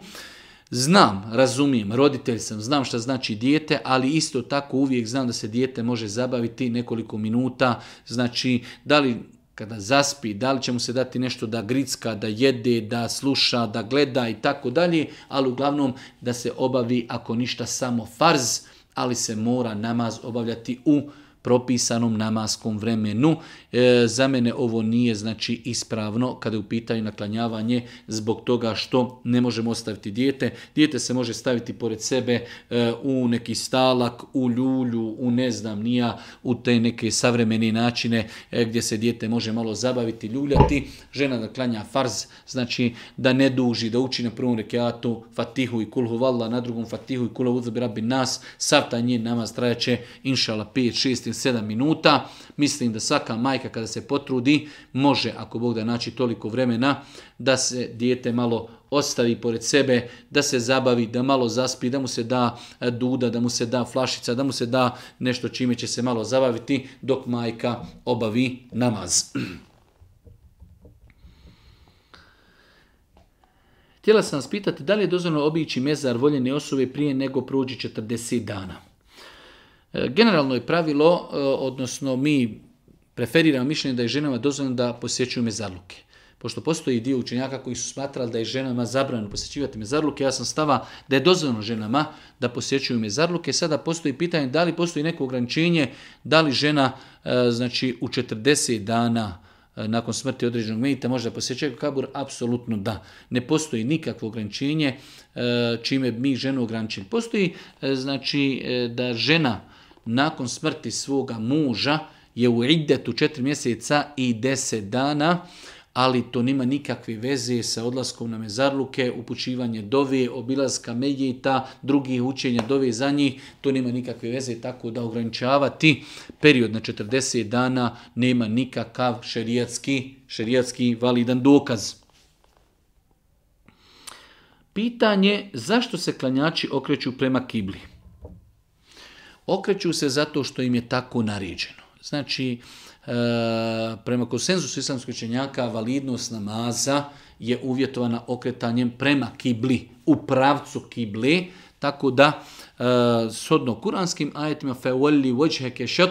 Znam, razumijem, roditelj sam, znam šta znači dijete, ali isto tako uvijek znam da se dijete može zabaviti nekoliko minuta. Znači, da li kada zaspi, da li će mu se dati nešto da gricka, da jede, da sluša, da gleda i tako dalje, ali uglavnom da se obavi ako ništa samo farz, ali se mora namaz obavljati u propisanom namaskom vremenu. E, za mene ovo nije znači ispravno kada je u pitanju naklanjavanje zbog toga što ne možemo ostaviti dijete. Dijete se može staviti pored sebe e, u neki stalak, u ljulju, u ne znam nija, u te neke savremeni načine e, gdje se dijete može malo zabaviti, ljuljati. Žena naklanja farz, znači da ne duži, da uči na prvom rekiatu fatihu i kulhu valla, na drugom fatihu i kulhu uzabira nas, sav taj njen namaz trajaće inšala 5, 6 7 minuta. Mislim da svaka majka kada se potrudi može, ako Bog da naći toliko vremena, da se dijete malo ostavi pored sebe, da se zabavi, da malo zaspi, da mu se da e, duda, da mu se da flašica, da mu se da nešto čime će se malo zabaviti dok majka obavi namaz. Htjela sam vas pitati da li je dozvoljeno obići mezar voljene osobe prije nego prođi 40 dana. E, generalno je pravilo, e, odnosno mi preferiramo mišljenje da je ženama dozvoljeno da posjećuju mezarluke. Pošto postoji dio učenjaka koji su smatrali da je ženama zabranjeno posjećivati mezarluke, ja sam stava da je dozvoljeno ženama da posjećuju mezarluke. Sada postoji pitanje da li postoji neko ograničenje, da li žena e, znači, u 40 dana nakon smrti određenog medita da posjećaju kabur? Apsolutno da. Ne postoji nikakvo ograničenje čime mi ženu ograničili. Postoji znači da žena nakon smrti svoga muža je u iddetu četiri mjeseca i deset dana, ali to nema nikakve veze sa odlaskom na mezarluke, upućivanje dove, obilazka ta drugih učenja dove za njih, to nema nikakve veze, tako da ograničavati period na 40 dana nema nikakav šerijatski, šerijatski validan dokaz. Pitanje zašto se klanjači okreću prema kibli? Okreću se zato što im je tako naređeno. Znači, e, prema konsenzusu islamskoj čenjaka validnost namaza je uvjetovana okretanjem prema kibli, u pravcu kibli, tako da e, sodno kuranskim ajetima uolli wajhaka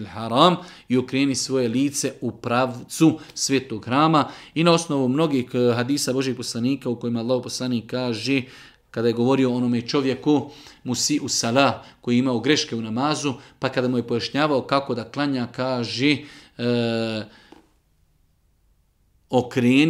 al haram i okreni svoje lice u pravcu svetog hrama i na osnovu mnogih e, hadisa Božih poslanika u kojima Allah poslanik kaže kada je govorio onome čovjeku Musi Usala, koji je imao greške u namazu, pa kada mu je pojašnjavao kako da klanja, kaže e,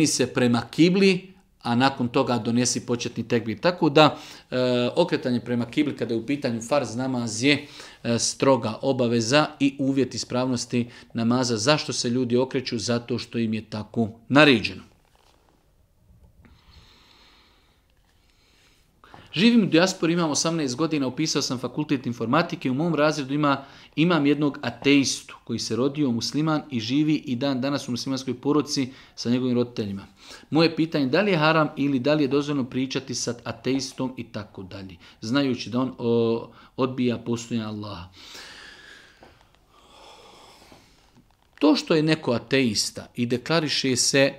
se prema kibli, a nakon toga donesi početni tekbir. Tako da e, okretanje prema kibli kada je u pitanju farz namaz je e, stroga obaveza i uvjet ispravnosti namaza. Zašto se ljudi okreću? Zato što im je tako naređeno. Živim u dijaspori, imam 18 godina, upisao sam fakultet informatike, u mom razredu ima, imam jednog ateistu koji se rodio musliman i živi i dan danas u muslimanskoj poroci sa njegovim roditeljima. Moje pitanje da li je haram ili da li je dozvoljeno pričati sa ateistom i tako dalje, znajući da on odbija postojanje Allaha. To što je neko ateista i deklariše se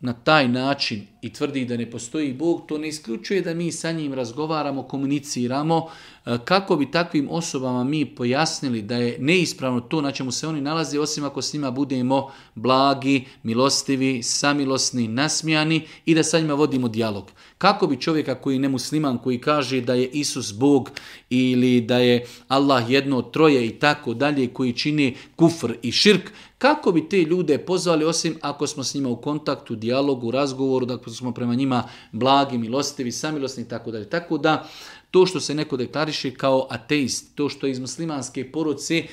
na taj način i tvrdi da ne postoji Bog, to ne isključuje da mi sa njim razgovaramo, komuniciramo, e, kako bi takvim osobama mi pojasnili da je neispravno to na čemu se oni nalaze, osim ako s njima budemo blagi, milostivi, samilosni, nasmijani i da sa njima vodimo dijalog. Kako bi čovjeka koji je nemusliman, koji kaže da je Isus Bog ili da je Allah jedno troje i tako dalje, koji čini kufr i širk, kako bi te ljude pozvali, osim ako smo s njima u kontaktu, dijalogu, razgovoru, da što smo prema njima blagi, milostivi, samilosni i tako dalje. Tako da to što se neko deklariše kao ateist, to što iz muslimanske poruce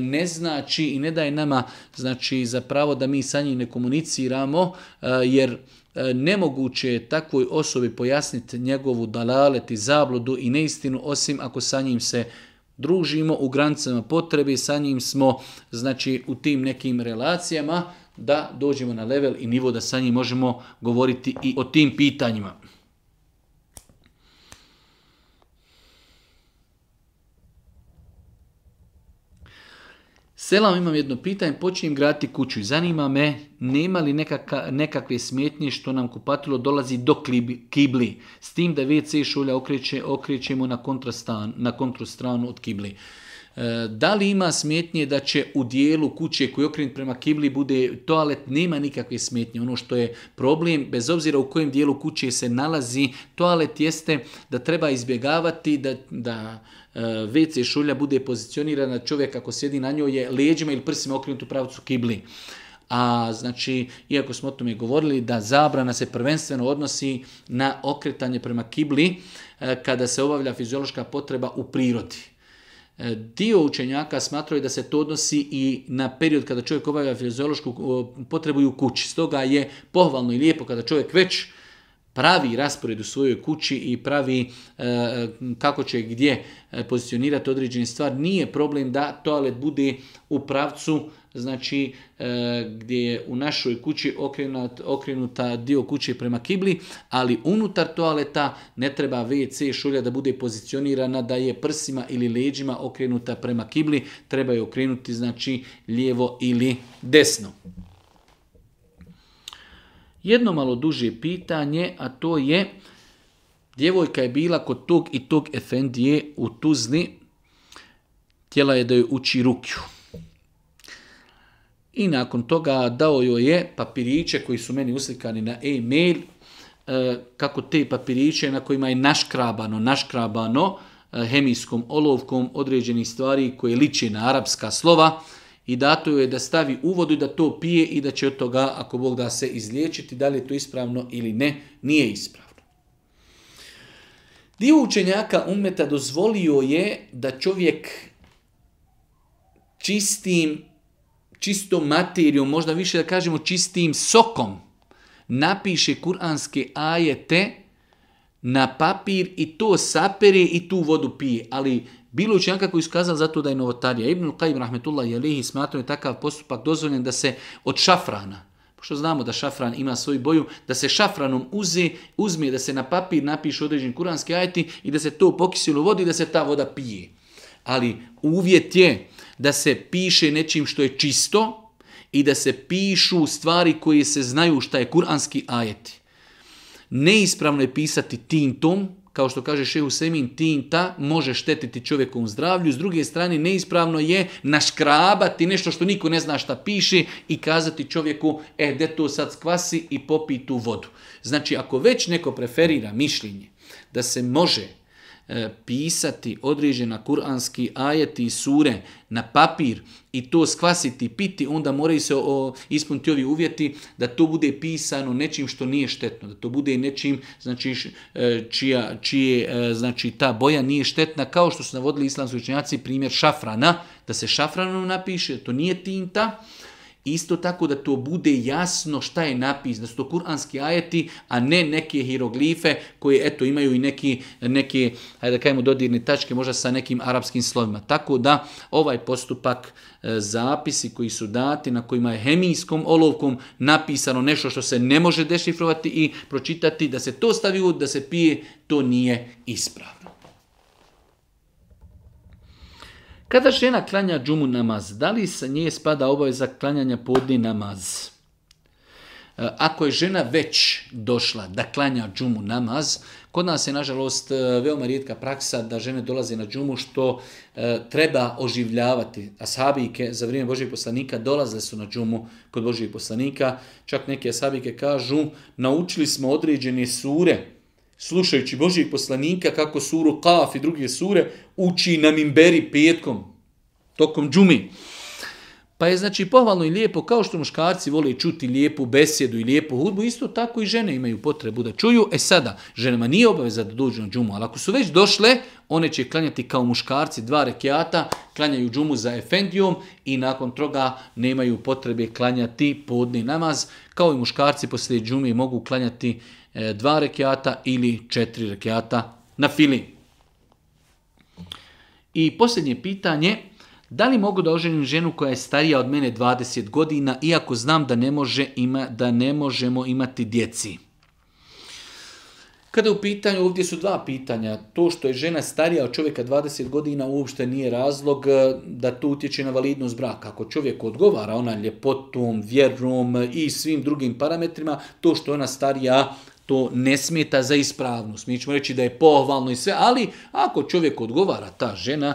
ne znači i ne daje nama znači za pravo da mi sa njim ne komuniciramo, e, jer e, nemoguće je takvoj osobi pojasniti njegovu dalalet i zabludu i neistinu, osim ako sa njim se družimo u granicama potrebe, sa njim smo znači u tim nekim relacijama, da dođemo na level i nivo da sa njim možemo govoriti i o tim pitanjima. Selam, imam jedno pitanje, počinjem graditi kuću i zanima me, nema li nekakve smetnje što nam kupatilo dolazi do kibli, s tim da WC šulja okreće, okrećemo na, kontrastan, na kontrastranu od kibli. E, da li ima smetnje da će u dijelu kuće koji je okrenut prema kibli bude toalet? Nema nikakve smetnje. Ono što je problem, bez obzira u kojem dijelu kuće se nalazi toalet, jeste da treba izbjegavati da, da e, WC šulja bude pozicionirana čovjek ako sjedi na njoj je leđima ili prsima okrenut u pravcu kibli. A znači, iako smo o tome govorili, da zabrana se prvenstveno odnosi na okretanje prema kibli e, kada se obavlja fiziološka potreba u prirodi. E, dio učenjaka smatraju da se to odnosi i na period kada čovjek obavlja fiziološku potrebu u kući. Stoga je pohvalno i lijepo kada čovjek već pravi raspored u svojoj kući i pravi e, e, kako će gdje e, pozicionirati određene stvar, nije problem da toalet bude u pravcu znači gdje je u našoj kući okrenut, okrenuta dio kuće prema kibli, ali unutar toaleta ne treba WC šulja da bude pozicionirana da je prsima ili leđima okrenuta prema kibli, treba je okrenuti znači lijevo ili desno jedno malo duže pitanje, a to je djevojka je bila kod tog i tog efendije u Tuzni, tjela je da joj uči rukju. I nakon toga dao joj je papiriće koji su meni uslikani na e-mail, e, kako te papiriće na kojima je naškrabano, naškrabano e, hemijskom olovkom određenih stvari koje liče na arapska slova, i dato je da stavi u vodu da to pije i da će od toga, ako Bog da se izliječiti, da li je to ispravno ili ne, nije ispravno. Dio učenjaka umeta dozvolio je da čovjek čistim, čistom materijom, možda više da kažemo čistim sokom, napiše kuranske ajete na papir i to sapere i tu vodu pije. Ali bilo učenjaka koji su zato da je novotarija. Ibn Qajim Rahmetullah lihi smatrao je takav postupak dozvoljen da se od šafrana, pošto znamo da šafran ima svoju boju, da se šafranom uze, uzme da se na papir napiše određen kuranski ajeti i da se to pokisilo vodi i da se ta voda pije. Ali uvjet je da se piše nečim što je čisto i da se pišu stvari koje se znaju šta je kuranski ajeti. Neispravno je pisati tintom, kao što kaže Šehu Semin, tinta može štetiti čovjekovom zdravlju, s druge strane neispravno je naškrabati nešto što niko ne zna šta piše i kazati čovjeku, e, de to sad skvasi i popi tu vodu. Znači, ako već neko preferira mišljenje da se može E, pisati određena kuranski ajeti i sure na papir i to skvasiti, piti, onda moraju se o, ispuniti ovi uvjeti da to bude pisano nečim što nije štetno, da to bude nečim znači, e, čija, čije e, znači, ta boja nije štetna, kao što su navodili islamski učenjaci primjer šafrana, da se šafranom napiše, to nije tinta, Isto tako da to bude jasno šta je napis, da su to kuranski ajeti, a ne neke hieroglife koje eto imaju i neki, neki hajde da dodirne tačke možda sa nekim arapskim slovima. Tako da ovaj postupak e, zapisi koji su dati na kojima je hemijskom olovkom napisano nešto što se ne može dešifrovati i pročitati, da se to stavi u, da se pije, to nije ispravno. Kada žena klanja džumu namaz, da li sa nje spada obaveza klanjanja podni namaz? E, ako je žena već došla da klanja džumu namaz, kod nas je nažalost e, veoma rijetka praksa da žene dolaze na džumu što e, treba oživljavati. Asabike za vrijeme Božih poslanika dolaze su na džumu kod Božih poslanika. Čak neke asabike kažu naučili smo određene sure slušajući Božijeg poslanika kako suru Kaf i druge sure uči na mimberi petkom, tokom džumi. Pa je znači pohvalno i lijepo, kao što muškarci vole čuti lijepu besjedu i lijepu hudbu, isto tako i žene imaju potrebu da čuju. E sada, ženama nije obaveza da dođu na džumu, ali ako su već došle, one će klanjati kao muškarci dva rekiata, klanjaju džumu za efendijom i nakon toga nemaju potrebe klanjati podni namaz, kao i muškarci poslije džumi mogu klanjati E, dva rekiata ili četiri rekiata na fili. I posljednje pitanje, da li mogu da oženim ženu koja je starija od mene 20 godina, iako znam da ne, može ima, da ne možemo imati djeci? Kada u pitanju, ovdje su dva pitanja. To što je žena starija od čovjeka 20 godina uopšte nije razlog e, da to utječe na validnost braka. Ako čovjek odgovara ona ljepotom, vjerom i svim drugim parametrima, to što je ona starija to ne smeta za ispravnost. Mi ćemo reći da je pohvalno i sve, ali ako čovjek odgovara, ta žena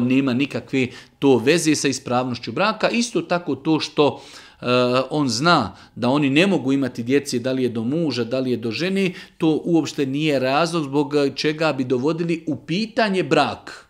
nema nikakve to veze sa ispravnošću braka. Isto tako to što e, on zna da oni ne mogu imati djeci, da li je do muža, da li je do ženi, to uopšte nije razlog zbog čega bi dovodili u pitanje brak.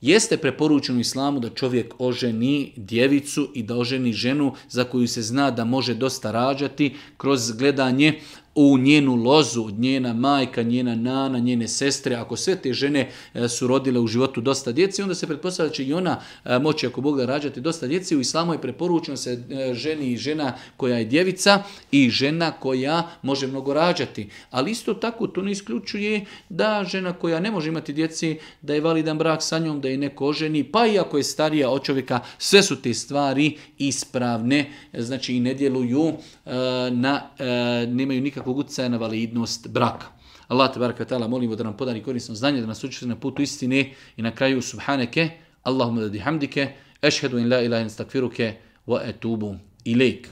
Jeste preporučeno islamu da čovjek oženi djevicu i da oženi ženu za koju se zna da može dosta rađati kroz gledanje u njenu lozu, njena majka, njena nana, njene sestre, ako sve te žene e, su rodile u životu dosta djeci, onda se pretpostavlja da će i ona e, moći, ako Bog rađati dosta djeci, u islamu je preporučeno se e, ženi i žena koja je djevica i žena koja može mnogo rađati. Ali isto tako to ne isključuje da žena koja ne može imati djeci, da je validan brak sa njom, da je neko oženi, pa i ako je starija od čovjeka, sve su te stvari ispravne, znači i ne djeluju na, nemaju nikakve dakle utjecaja na validnost braka. Allah te baraka ta'ala molimo da nam podari korisno znanje, da nas učite na putu istine i na kraju subhaneke, Allahumma da dihamdike, ešhedu in la ilaha in stakfiruke, wa etubu ilaik.